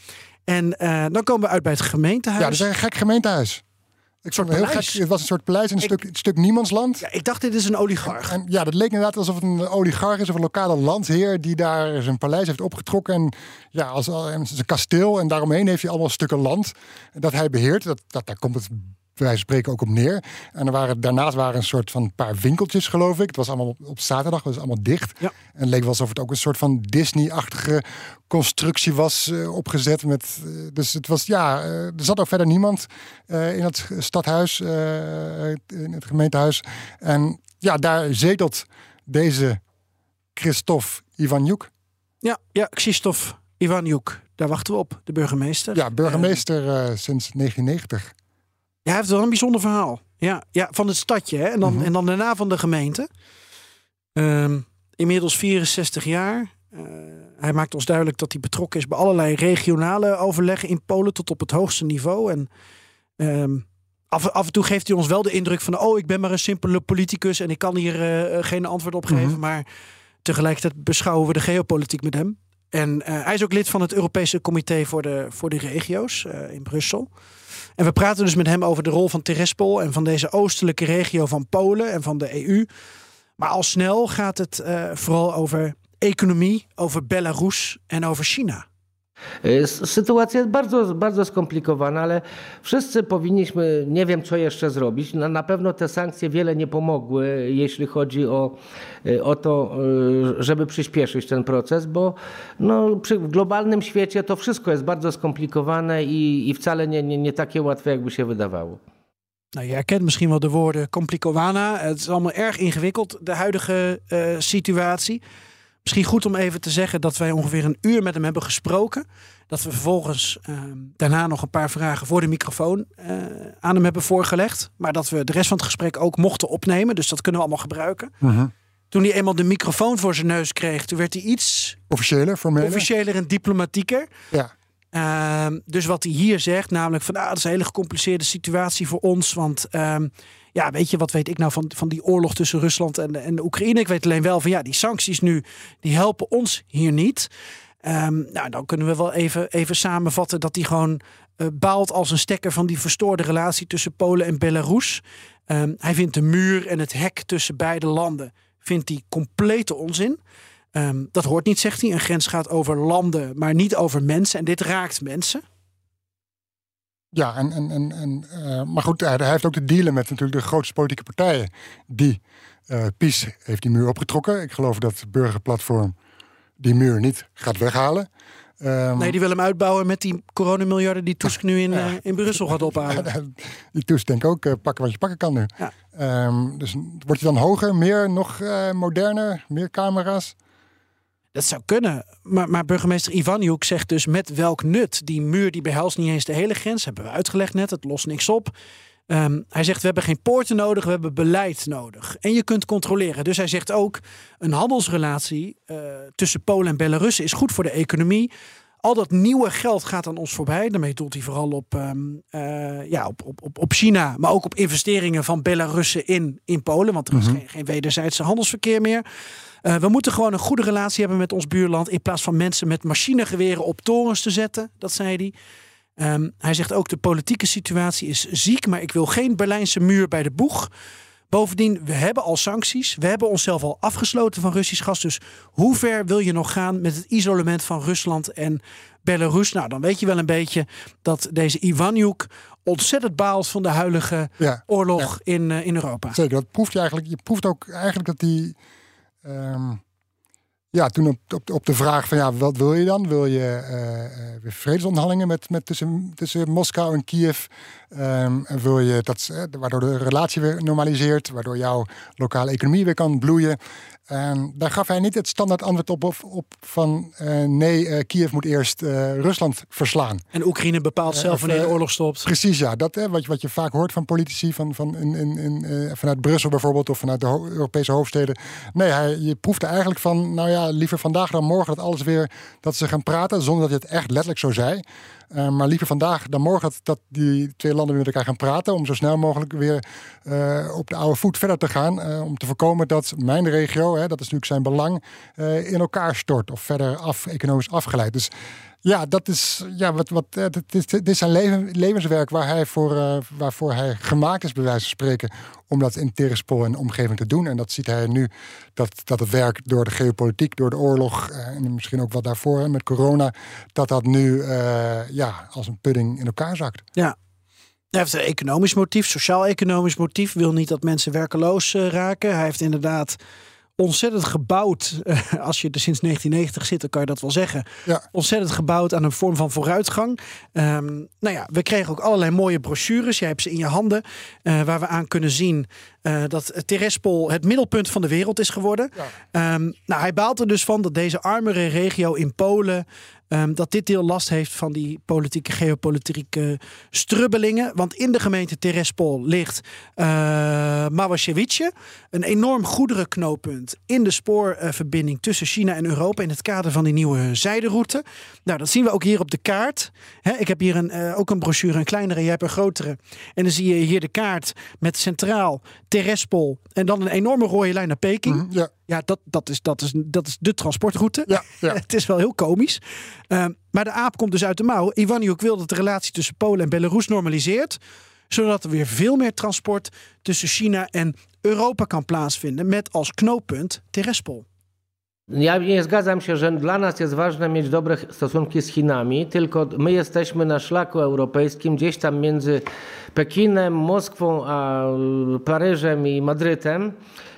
En eh, dan komen we uit bij het gemeentehuis. Ja, dat is een gek gemeentehuis. Ik vond het heel gek. Het was een soort paleis in een stuk, stuk niemandsland. Ja, ik dacht, dit is een oligarch. En ja, dat leek inderdaad alsof het een oligarch is of een lokale landheer die daar zijn paleis heeft opgetrokken. En ja, als, een kasteel. En daaromheen heeft hij allemaal stukken land dat hij beheert. Dat, dat, daar komt het van spreken ook op neer. En er waren, daarnaast waren een soort van paar winkeltjes, geloof ik. Het was allemaal op, op zaterdag, dat was allemaal dicht. Ja. En het leek wel alsof het ook een soort van Disney-achtige constructie was eh, opgezet. Met, eh, dus het was, ja, eh, er zat ook verder niemand in het stadhuis, in het gemeentehuis. En ja, daar zetelt deze Christophe Ivanjuk. Ja, ja Krzysztof Ivanjuk. Daar wachten we op, de burgemeester. Ja, burgemeester sinds 1990. Ja, hij heeft wel een bijzonder verhaal. Ja, ja van het stadje hè? En, dan, Mhm. en dan daarna van de gemeente. Ehm, inmiddels 64 jaar. Eh, hij maakt ons duidelijk dat hij betrokken is bij allerlei regionale overleggen in Polen tot op het hoogste niveau. En ehm, af, af en toe geeft hij ons wel de indruk van: oh, ik ben maar een simpele politicus en ik kan hier eh, eh, geen antwoord op geven. Mhm. Maar tegelijkertijd beschouwen we de geopolitiek met hem. En hij is ook lid van het Europese Comité voor de, voor de Regio's in Brussel. En we praten dus met hem over de rol van Terespol en van deze oostelijke regio van Polen en van de EU. Maar al snel gaat het eh, vooral over economie, over Belarus en over China. Y, Sytuacja jest bardzo, bardzo skomplikowana, ale wszyscy powinniśmy, nie wiem co jeszcze zrobić. Na, na pewno te sankcje wiele nie pomogły, jeśli chodzi o, y, o to, y, żeby przyspieszyć ten proces, bo no, przy, w globalnym świecie to wszystko jest bardzo skomplikowane i, i wcale nie, nie, nie takie łatwe, jakby się wydawało. Nou, je herkent misschien wel de woorden complicowana. Het is allemaal erg ingewikkeld, de huidige eh, situatie. Misschien goed om even te zeggen dat wij ongeveer een uur met hem hebben gesproken. Dat we vervolgens ehm, daarna nog een paar vragen voor de microfoon eh, aan hem hebben voorgelegd. Maar dat we de rest van het gesprek ook mochten opnemen. Dus dat kunnen we allemaal gebruiken. Toen hij eenmaal de microfoon voor zijn neus kreeg, toen werd hij iets Officiële, formele. officiëler en diplomatieker. Ja. Ehm, dus wat hij hier zegt, namelijk van ah, dat is een hele gecompliceerde situatie voor ons. Want ehm, ja, weet je, wat weet ik nou van, van die oorlog tussen Rusland en, en Oekraïne? Ik weet alleen wel van ja, die sancties nu, die helpen ons hier niet. Ehm, nou, dan kunnen we wel even, even samenvatten dat hij gewoon eh, baalt als een stekker van die verstoorde relatie tussen Polen en Belarus. Ehm, hij vindt de muur en het hek tussen beide landen vindt hij complete onzin. Ehm, dat hoort niet, zegt hij. Een grens gaat over landen, maar niet over mensen. En dit raakt mensen. Ja, en, en, en, en, eh, maar goed, hij, hij heeft ook te dealen met natuurlijk de grootste politieke partijen. Die, eh PiS heeft die muur opgetrokken. Ik geloof dat het burgerplatform die muur niet gaat weghalen. Ehm, Nee, die wil hem uitbouwen met die coronamiljarden die Tusk nu in, eh, in Brussel gaat ophalen. die toest denk ik ook, pakken wat je pakken kan nu. Ja. Ehm, dus wordt hij dan hoger, meer, nog moderner, meer camera's? Dat zou kunnen. Maar, maar burgemeester Ivanjuk zegt dus met welk nut. Die muur die behelst niet eens de hele grens. Hebben we uitgelegd net. Het lost niks op. Ehm, hij zegt we hebben geen poorten nodig. We hebben beleid nodig. En je kunt controleren. Dus hij zegt ook een handelsrelatie eh, tussen Polen en Belarus is goed voor de economie. Al dat nieuwe geld gaat aan ons voorbij. Daarmee doelt hij vooral op, ehm, eh, ja, op, op, op, China. Maar ook op investeringen van Belarussen in, in Polen. Want er is geen, geen wederzijdse handelsverkeer meer. Eh, we moeten gewoon een goede relatie hebben met ons buurland. In plaats van mensen met machinegeweren op torens te zetten. Dat zei hij. Ehm, hij zegt ook de politieke situatie is ziek. Maar ik wil geen Berlijnse muur bij de boeg. Bovendien, we hebben al sancties. We hebben onszelf al afgesloten van Russisch gas. Dus hoe ver wil je nog gaan met het isolement van Rusland en Belarus? Nou, dan weet je wel een beetje dat deze Ivanjuk ontzettend baalt van de huidige Ja, oorlog in, eh, in Europa. Zeker, dat proeft je eigenlijk. Je proeft ook eigenlijk dat die. Ehm, ja, toen op, op, de vraag van ja, wat wil je dan? Wil je eh, weer vredesonderhandelingen met, met tussen, tussen Moskou en Kiev? Ehm, wil je dat, eh, waardoor de relatie weer normaliseert, waardoor jouw lokale economie weer kan bloeien? En daar gaf hij niet het standaard antwoord op, op, op van eh, nee, eh, Kiev moet eerst eh, Rusland verslaan. En Oekraïne bepaalt zelf wanneer de oorlog stopt. Precies, ja. Dat, hè, wat, je, wat je vaak hoort van politici van, van in, in, in, vanuit Brussel bijvoorbeeld of vanuit de ho- Europese hoofdsteden. Nee, hij, je proefde eigenlijk van, nou ja, liever vandaag dan morgen dat alles weer dat ze gaan praten, zonder dat hij het echt letterlijk zo zei. Uh, maar liever vandaag dan morgen dat, die twee landen met elkaar gaan praten. Om zo snel mogelijk weer uh, op de oude voet verder te gaan. Uh, om te voorkomen dat mijn regio, hè, dat is natuurlijk zijn belang, in elkaar stort. Of verder af, economisch afgeleid. Dus ja, dat is, ja, wat, wat, het is, dit is zijn leven, levenswerk waar hij voor, uh, waarvoor hij gemaakt is, bij wijze van spreken, om dat in Tiraspol en omgeving te doen. En dat ziet hij nu, dat, dat het werk door de geopolitiek, door de oorlog uh, en misschien ook wat daarvoor met corona, dat dat nu ja, als een pudding in elkaar zakt. Ja, hij heeft een economisch motief, sociaal-economisch motief. Wil niet dat mensen werkeloos raken. Hij heeft inderdaad ontzettend gebouwd. Uh, als je er sinds 1990 zit, dan kan je dat wel zeggen. Ja. Ontzettend gebouwd aan een vorm van vooruitgang. Um, nou ja, we kregen ook allerlei mooie brochures. Jij hebt ze in je handen. Uh, waar we aan kunnen zien uh, dat Terespol het middelpunt van de wereld is geworden. Ja. Um, nou, hij baalt er dus van dat deze armere regio in Polen. Um, dat dit deel last heeft van die politieke, geopolitieke strubbelingen. Want in de gemeente Terespol ligt uh, een enorm goederenknooppunt in de spoorverbinding tussen China en Europa in het kader van die nieuwe zijderoute. Nou, dat zien we ook hier op de kaart. He, ik heb hier een, uh, ook een brochure, een kleinere, jij hebt een grotere. En dan zie je hier de kaart met centraal Terespol en dan een enorme rode lijn naar Peking. Mm, ja. Ja, dat, dat, is, dat, is, dat is de transportroute. Ja, ja. het is wel heel komisch. Uh, maar de aap komt dus uit de mouw. Ivaniuk wil dat de relatie tussen Polen en Belarus normaliseert. Zodat er weer veel meer transport tussen China en Europa kan plaatsvinden. Met als knooppunt Terespol. Ja nie zgadzam się, że dla nas jest ważne mieć dobre stosunki z Chinami, tylko my jesteśmy na szlaku europejskim, gdzieś tam między Pekinem, Moskwą, a Paryżem i Madrytem,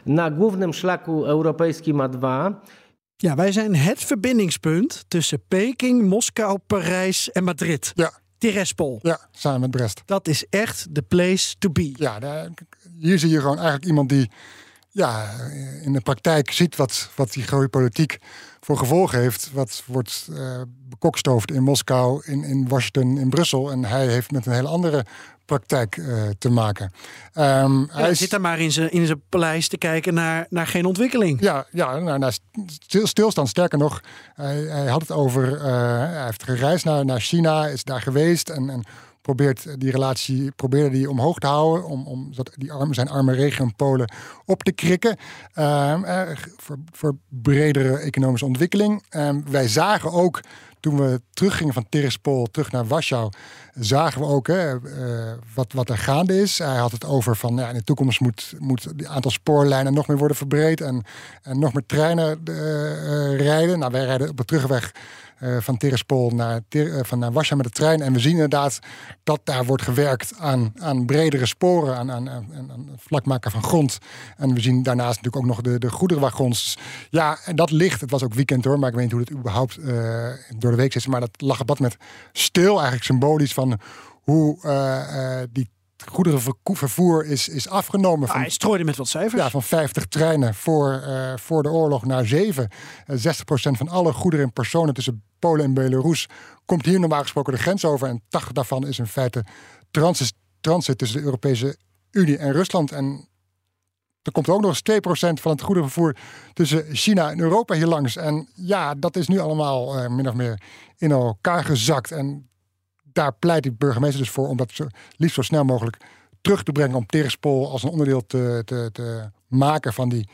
na głównym szlaku europejskim A2. Ja, wij zijn het verbindingspunt tussen Peking, Moskou, Parijs en Madrid. Ja. Tiraspol. Ja, samen met Brest. Dat is echt de place to be. Ja, daar, hier zie je gewoon eigenlijk iemand die ja, in de praktijk ziet wat, wat die geopolitiek voor gevolgen heeft. Wat wordt uh, bekokstoofd in Moskou, in, in Washington, in Brussel. En hij heeft met een hele andere praktijk uh, te maken. Um, ja, hij is, zit daar maar in zijn, in zijn paleis te kijken naar, naar geen ontwikkeling. Ja, ja naar, naar stil, stilstand. Sterker nog, hij, hij had het over. Uh, hij heeft gereisd naar, naar China, is daar geweest en. en probeert die relatie probeerde die omhoog te houden. Om, om die arme, zijn arme regio Polen op te krikken. Um, uh, voor, voor bredere economische ontwikkeling. Um, wij zagen ook toen we teruggingen van Tiraspol terug naar Warschau, zagen we ook hè, uh, wat, wat er gaande is. Hij had het over van ja, in de toekomst moet, moet het aantal spoorlijnen nog meer worden verbreed en, en nog meer treinen uh, rijden. Nou, wij rijden op de terugweg van Tiraspol naar, van naar Warschau met de trein. En we zien inderdaad dat daar wordt gewerkt aan, aan bredere sporen, aan, aan, aan, aan vlakmaken van grond. En we zien daarnaast natuurlijk ook nog de, de goederenwagons. Ja, en dat ligt, het was ook weekend hoor, maar ik weet niet hoe het überhaupt door de week is. Maar dat lag het met stil, eigenlijk symbolisch van hoe die goederenvervoer is, is afgenomen. Van, ah, hij strooide met wat cijfers. Ja, van 50 treinen voor, uh, voor de oorlog naar 7. Uh, 60% van alle goederen en personen tussen Polen en Belarus komt hier normaal gesproken de grens over. En 80 daarvan is in feite transit, transit tussen de Europese Unie en Rusland. En er komt ook nog eens 2% van het goederenvervoer tussen China en Europa hier langs. En ja, dat is nu allemaal uh, min of meer in elkaar gezakt. En daar pleit de burgemeester dus voor om dat zo, liefst zo snel mogelijk terug te brengen. Om Tiraspol als een onderdeel te, te, te maken van die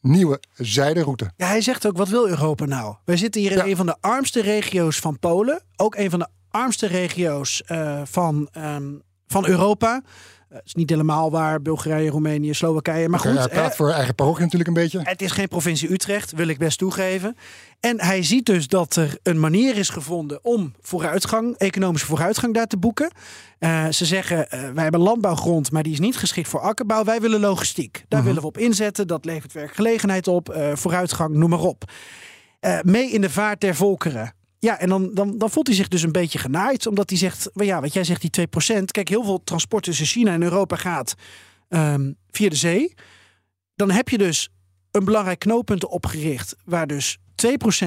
nieuwe zijderoute. Ja, hij zegt ook, wat wil Europa nou? Wij zitten hier in ja. een van de armste regio's van Polen. Ook een van de armste regio's uh, van, um, van Europa. Het is niet helemaal waar, Bulgarije, Roemenië, Slowakije. Maar goed. Hij praat eh, voor eigen parochie natuurlijk een beetje. Het is geen provincie Utrecht, wil ik best toegeven. En hij ziet dus dat er een manier is gevonden om vooruitgang, economische vooruitgang daar te boeken. Uh, ze zeggen, uh, wij hebben landbouwgrond, maar die is niet geschikt voor akkerbouw. Wij willen logistiek. Daar Mhm. willen we op inzetten. Dat levert werkgelegenheid op, uh, vooruitgang, noem maar op. Mee in de vaart der volkeren. Ja, en dan, dan, dan voelt hij zich dus een beetje genaaid. Omdat hij zegt, well ja, wat jij zegt, die 2%. Kijk, heel veel transport tussen China en Europa gaat um, via de zee. Dan heb je dus een belangrijk knooppunt opgericht. Waar dus 2%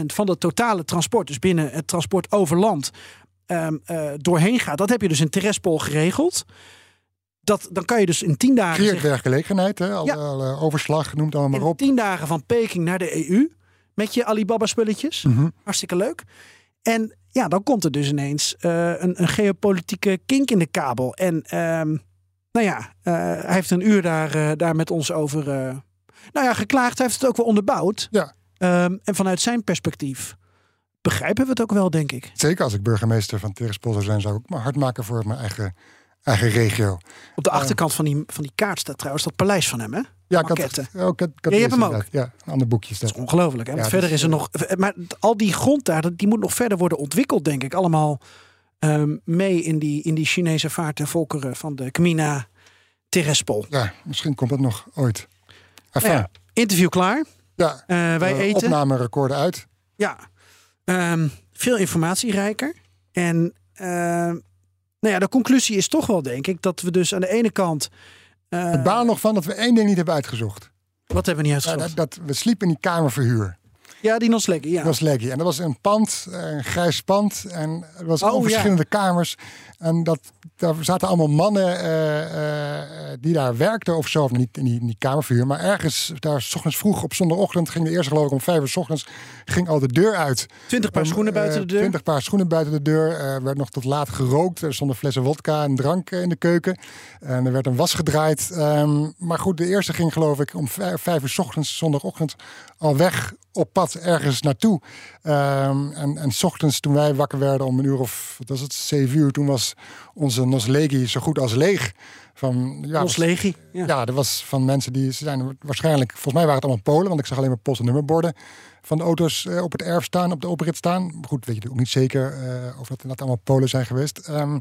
van het totale transport, dus binnen het transport over land, um, uh, doorheen gaat. Dat heb je dus in Terespol geregeld. Dat, dan kan je dus in tien dagen. Creëert werkgelegenheid, hè? Al, ja. al overslag, noemt allemaal maar op. In tien dagen van Peking naar de EU met je Alibaba spulletjes. Mhm. Hartstikke leuk. En ja, dan komt er dus ineens eh, een, een geopolitieke kink in de kabel. En ehm, nou ja, eh, hij heeft een uur daar, eh, daar met ons over. nou ja, geklaagd. Hij heeft het ook wel onderbouwd. Ja. Ehm, en vanuit zijn perspectief begrijpen we het ook wel, denk ik. Zeker als ik burgemeester van Tiraspol zou zijn, zou ik me hard maken voor mijn eigen, eigen regio. Op de achterkant van die, van die kaart staat trouwens dat paleis van hem, hè? Ja, ik had, oh, ik had, ik had Ja, je hebt hem ook? Ja, een ander boekje Dat is ongelooflijk. Hè? Ja, verder is, is er nog. Maar al die grond daar, die moet nog verder worden ontwikkeld, denk ik. Allemaal ehm, mee in die, in die Chinese vaart en volkeren van de Kmina Terespol. Ja, misschien komt dat nog ooit. Enfin, Nou ja, ja, interview klaar. Eh, wij eh, eten. opnamerecorden uit. Ja. Ehm, veel informatierijker. En ehm, nou ja, de conclusie is toch wel, denk ik, dat we dus aan de ene kant. eh, Het baal nog van dat we één ding niet hebben uitgezocht. Wat hebben we niet Ja, uitgezocht? dat, dat we sliepen in die kamerverhuur. Ja, die Nosleggy, ja. Dat was Leggy. En dat was een pand, eh, een grijs pand. En het was Oh, al ja. verschillende kamers. En dat, daar zaten allemaal mannen eh, eh, die daar werkten of zo. Of niet in die, in die kamervuur. Maar ergens, daar s ochtends vroeg op zondagochtend... ging de eerste geloof ik om vijf uur s ochtends... ging al de deur uit. Twintig paar Om, schoenen eh, buiten de deur. 20 paar schoenen buiten de deur. Er werd nog tot laat gerookt. Er stonden flessen wodka en drank eh, in de keuken. En er werd een was gedraaid. Ehm, maar goed, de eerste ging geloof ik om vijf, vijf uur s ochtends, zondagochtend, al weg op pad ergens naartoe. Ehm, en, en s ochtends toen wij wakker werden om een uur of, wat was het, zeven uur, toen was onze Noslegi zo goed als leeg. Van, ja, Nosleggy. Ja. ja, er was van mensen die ze zijn waarschijnlijk, volgens mij waren het allemaal Polen, want ik zag alleen maar post- en nummerborden van de auto's eh, op het erf staan, op de oprit staan. Maar goed, weet je ook niet zeker eh, of dat inderdaad allemaal Polen zijn geweest. Ehm,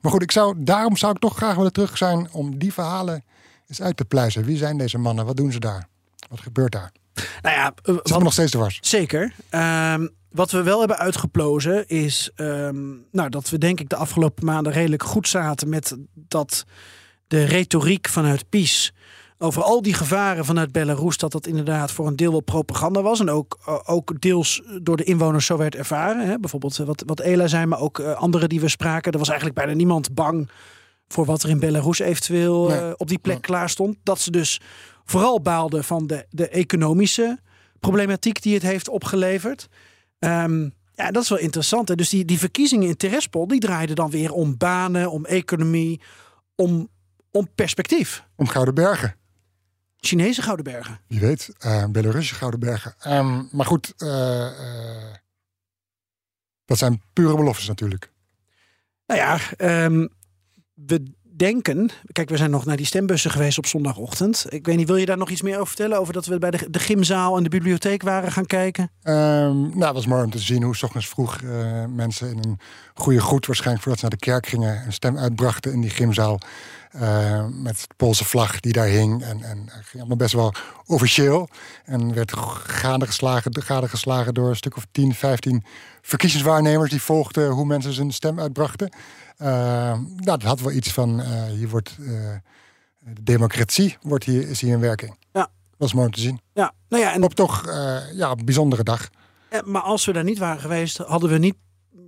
maar goed, ik zou, daarom zou ik toch graag willen terug zijn om die verhalen eens uit te pluizen. Wie zijn deze mannen? Wat doen ze daar? Wat gebeurt daar? Nou ja, Het is allemaal nog steeds dwars. Zeker. Ehm, wat we wel hebben uitgeplozen is ehm, nou, dat we denk ik de afgelopen maanden redelijk goed zaten met dat de retoriek vanuit PiS over al die gevaren vanuit Belarus, dat dat inderdaad voor een deel wel propaganda was. En ook, eh, ook deels door de inwoners zo werd ervaren. Hè? Bijvoorbeeld eh, wat, wat Ela zei, maar ook eh, anderen die we spraken. Er was eigenlijk bijna niemand bang voor wat er in Belarus eventueel eh, op die plek klaar stond. Dat ze dus vooral baalden van de, de economische problematiek die het heeft opgeleverd. Ehm, ja, dat is wel interessant. Hè? Dus die, die verkiezingen in Terespol, die draaiden dan weer om banen, om economie, om, om perspectief. Om Gouden Bergen. Chinese Gouden Bergen. Wie weet, Belarusje Gouden Bergen. Ehm, maar goed, eh, eh, dat zijn pure beloftes natuurlijk. Nou ja, ehm, we denken. Kijk, we zijn nog naar die stembussen geweest op zondagochtend. Ik weet niet, wil je daar nog iets meer over vertellen? Over dat we bij de, de gymzaal en de bibliotheek waren gaan kijken? Ehm, nou, het was mooi om te zien hoe 's ochtends vroeg eh, mensen in een goede groet, waarschijnlijk voordat ze naar de kerk gingen, een stem uitbrachten in die gymzaal. eh, met de Poolse vlag die daar hing. En, en ging allemaal best wel officieel. En werd gade geslagen, gade geslagen door een stuk of 10, 15 verkiezingswaarnemers die volgden hoe mensen zijn stem uitbrachten. Ehm, nou, dat had wel iets van, eh, hier wordt eh, de democratie wordt hier, is hier in werking. Ja. Dat was mooi om te zien. Ja, nou ja, en Op toch eh, ja, een bijzondere dag. Eh, Maar als we daar niet waren geweest, hadden we niet,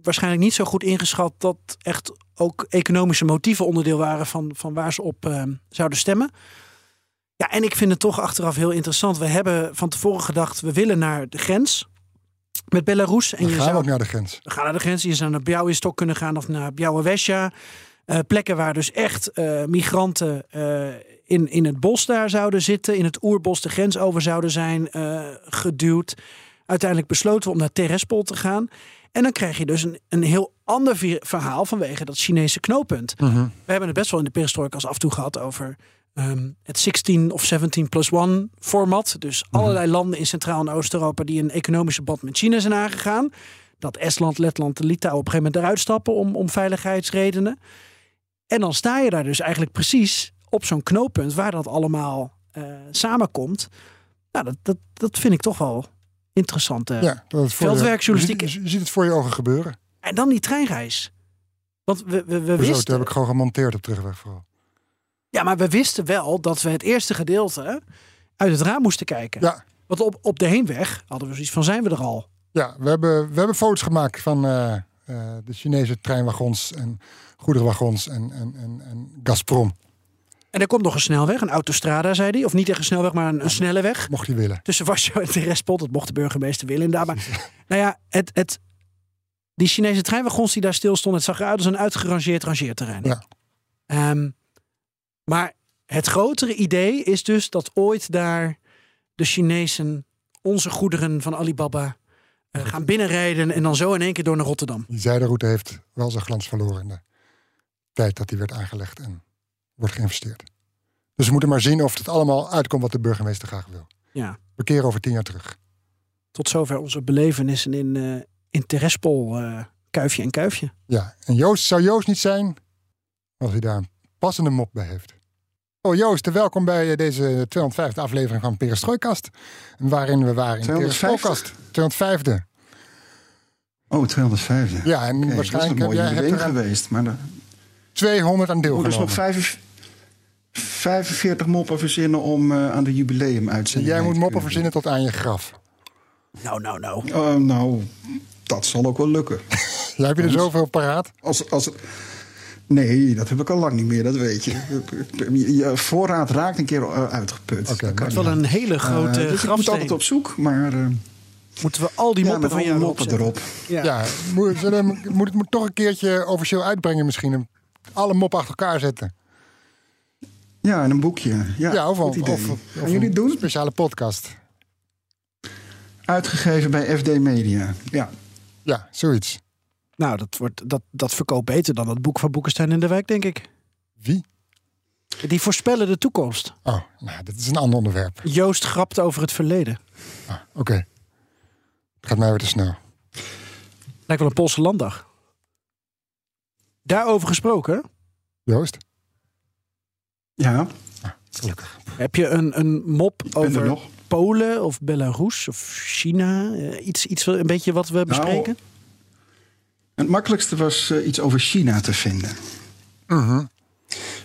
waarschijnlijk niet zo goed ingeschat dat echt ook economische motieven onderdeel waren van, van waar ze op eh, zouden stemmen. Ja, en ik vind het toch achteraf heel interessant. We hebben van tevoren gedacht, we willen naar de grens met Belarus. En We je gaan zou ook naar de grens. we gaan naar de grens. Je zou naar Białystok kunnen gaan of naar Białowieża. Eh plekken waar dus echt eh, migranten eh, in, in het bos daar zouden zitten. In het oerbos de grens over zouden zijn geduwd. Uiteindelijk besloten we om naar Terespol te gaan. En dan krijg je dus een, een heel ander verhaal vanwege dat Chinese knooppunt. We hebben het best wel in de perestrojkas af en toe gehad over ehm, het 16 of 17 plus 1 format. Dus allerlei landen in Centraal- en Oost-Europa die een economische band met China zijn aangegaan. Dat Estland, Letland en Litouwen op een gegeven moment eruit stappen om, om veiligheidsredenen. En dan sta je daar dus eigenlijk precies op zo'n knooppunt waar dat allemaal eh, samenkomt. Nou, dat, dat, dat vind ik toch wel interessant. eh. Ja, dat Veldwerkjournalistiek- Je, je, ziet- het voor je ogen gebeuren. En dan die treinreis. Want we, we, we wisten... dat heb ik gewoon gemonteerd op terugweg vooral. Ja, maar we wisten wel dat we het eerste gedeelte uit het raam moesten kijken. Ja, Want op, op de heenweg hadden we zoiets van, zijn we er al? ja we, hebben, we hebben foto's gemaakt van eh, eh, de Chinese treinwagons en goederenwagons en, en, en, en Gazprom. En er komt nog een snelweg, een autostrada, zei hij. Of niet echt een snelweg, maar een, een snelle weg. Mocht je willen. Tussen Warschau en Terespol. Dat mocht de burgemeester willen inderdaad. Maar nou ja, het, het, die Chinese treinwagons die daar stil stonden... het zag eruit als een uitgerangeerd rangeerterrein. Ja. Ehm, maar het grotere idee is dus dat ooit daar de Chinezen onze goederen van Alibaba eh, gaan binnenrijden en dan zo in één keer door naar Rotterdam. Die zijderoute heeft wel zijn glans verloren in de tijd dat die werd aangelegd en wordt geïnvesteerd. Dus we moeten maar zien of het allemaal uitkomt wat de burgemeester graag wil. Ja, We keren over tien jaar terug. tot zover onze belevenissen in, eh in eh, Kuifje en Kuifje. Ja, en Joost zou Joost niet zijn als hij daar een passende mop bij heeft. Oh Joost, welkom bij eh, deze 205e aflevering van Perestrooikast. Waarin we waren in 205e? Perestrooikast. 205e. Oh, 205. Ja, en Oké, dat is waarschijnlijk een heb mooie jij hebt er geweest. Maar de, 200 aan oh, deelgenomen. dus nog 45 45 moppen verzinnen om eh, aan de jubileum En uitzending. jij mee moet te moppen verzinnen tot aan je graf. Nou, nou, nou. Oh, nou, dat zal ook wel lukken. Ja, heb je er zoveel paraat? Als, als, nee, dat heb ik al lang niet meer, dat weet je. Je voorraad raakt een keer eh, uitgeput. Oké, Dat kan maar Wel niet. een hele grote dus ik moet altijd op zoek, maar eh, Moeten we al die ja, moppen met van jou moppen erop? Ja. Ja, moet, het moet toch een keertje officieel uitbrengen misschien. Alle moppen achter elkaar zetten. Ja, en een boekje. Ja, Ja, of, goed of, idee. of, of Gaan jullie een doen? speciale podcast. Uitgegeven bij FD Media. Ja. Ja, zoiets. Nou, dat, wordt, dat, dat verkoopt beter dan het boek van Boekenstein in de Wijk, denk ik. Wie? Die voorspellen de toekomst. Oh, nou, dit is een ander onderwerp. Joost grapt over het verleden. Ah, Oké. Het gaat mij weer te snel. Lijkt wel een Poolse landdag. Daarover gesproken, Joost? Ja, Gelukkig. heb je een, een mop er over nog. Polen of Belarus of China? Eh, iets, iets, een beetje wat we bespreken? Het makkelijkste was eh, iets over China te vinden. Mhm.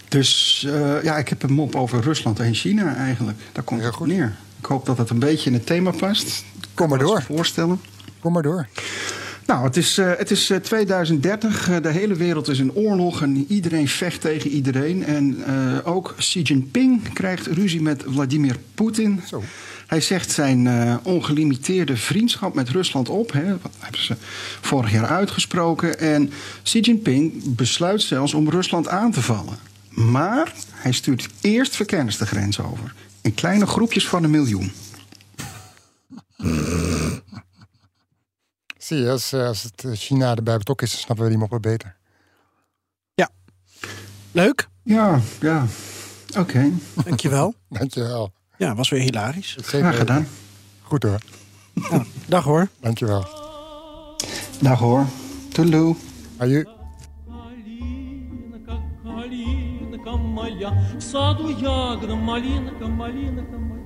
Dus eh, ja, ik heb een mop over Rusland en China eigenlijk. Daar komt Heel het goed. neer. Ik hoop dat het een beetje in het thema past. Kom maar door. je voorstellen. Kom maar door. Nou, het is, eh, het is eh, 2030. Eh, de hele wereld is in oorlog en iedereen vecht tegen iedereen. En ook Xi Jinping krijgt ruzie met Vladimir Poetin. Zo. Hij zegt zijn eh, ongelimiteerde vriendschap met Rusland op. Hè, dat hebben ze vorig jaar uitgesproken. En Xi Jinping besluit zelfs om Rusland aan te vallen. Maar hij stuurt eerst verkenners de grens over. In kleine groepjes van een miljoen. Zie je, als, eh, als het eh, China erbij betrokken is, dan snappen we die moppen beter. Leuk, Ja, ja. Oké, dankjewel. Dankjewel. Ja, was weer hilarisch. Gedaan. Goed hoor. Dag hoor. Dankjewel. Dag hoor. Tuloo. Ali na kakali na moya. Saduyag na malinka, malinka, malinka.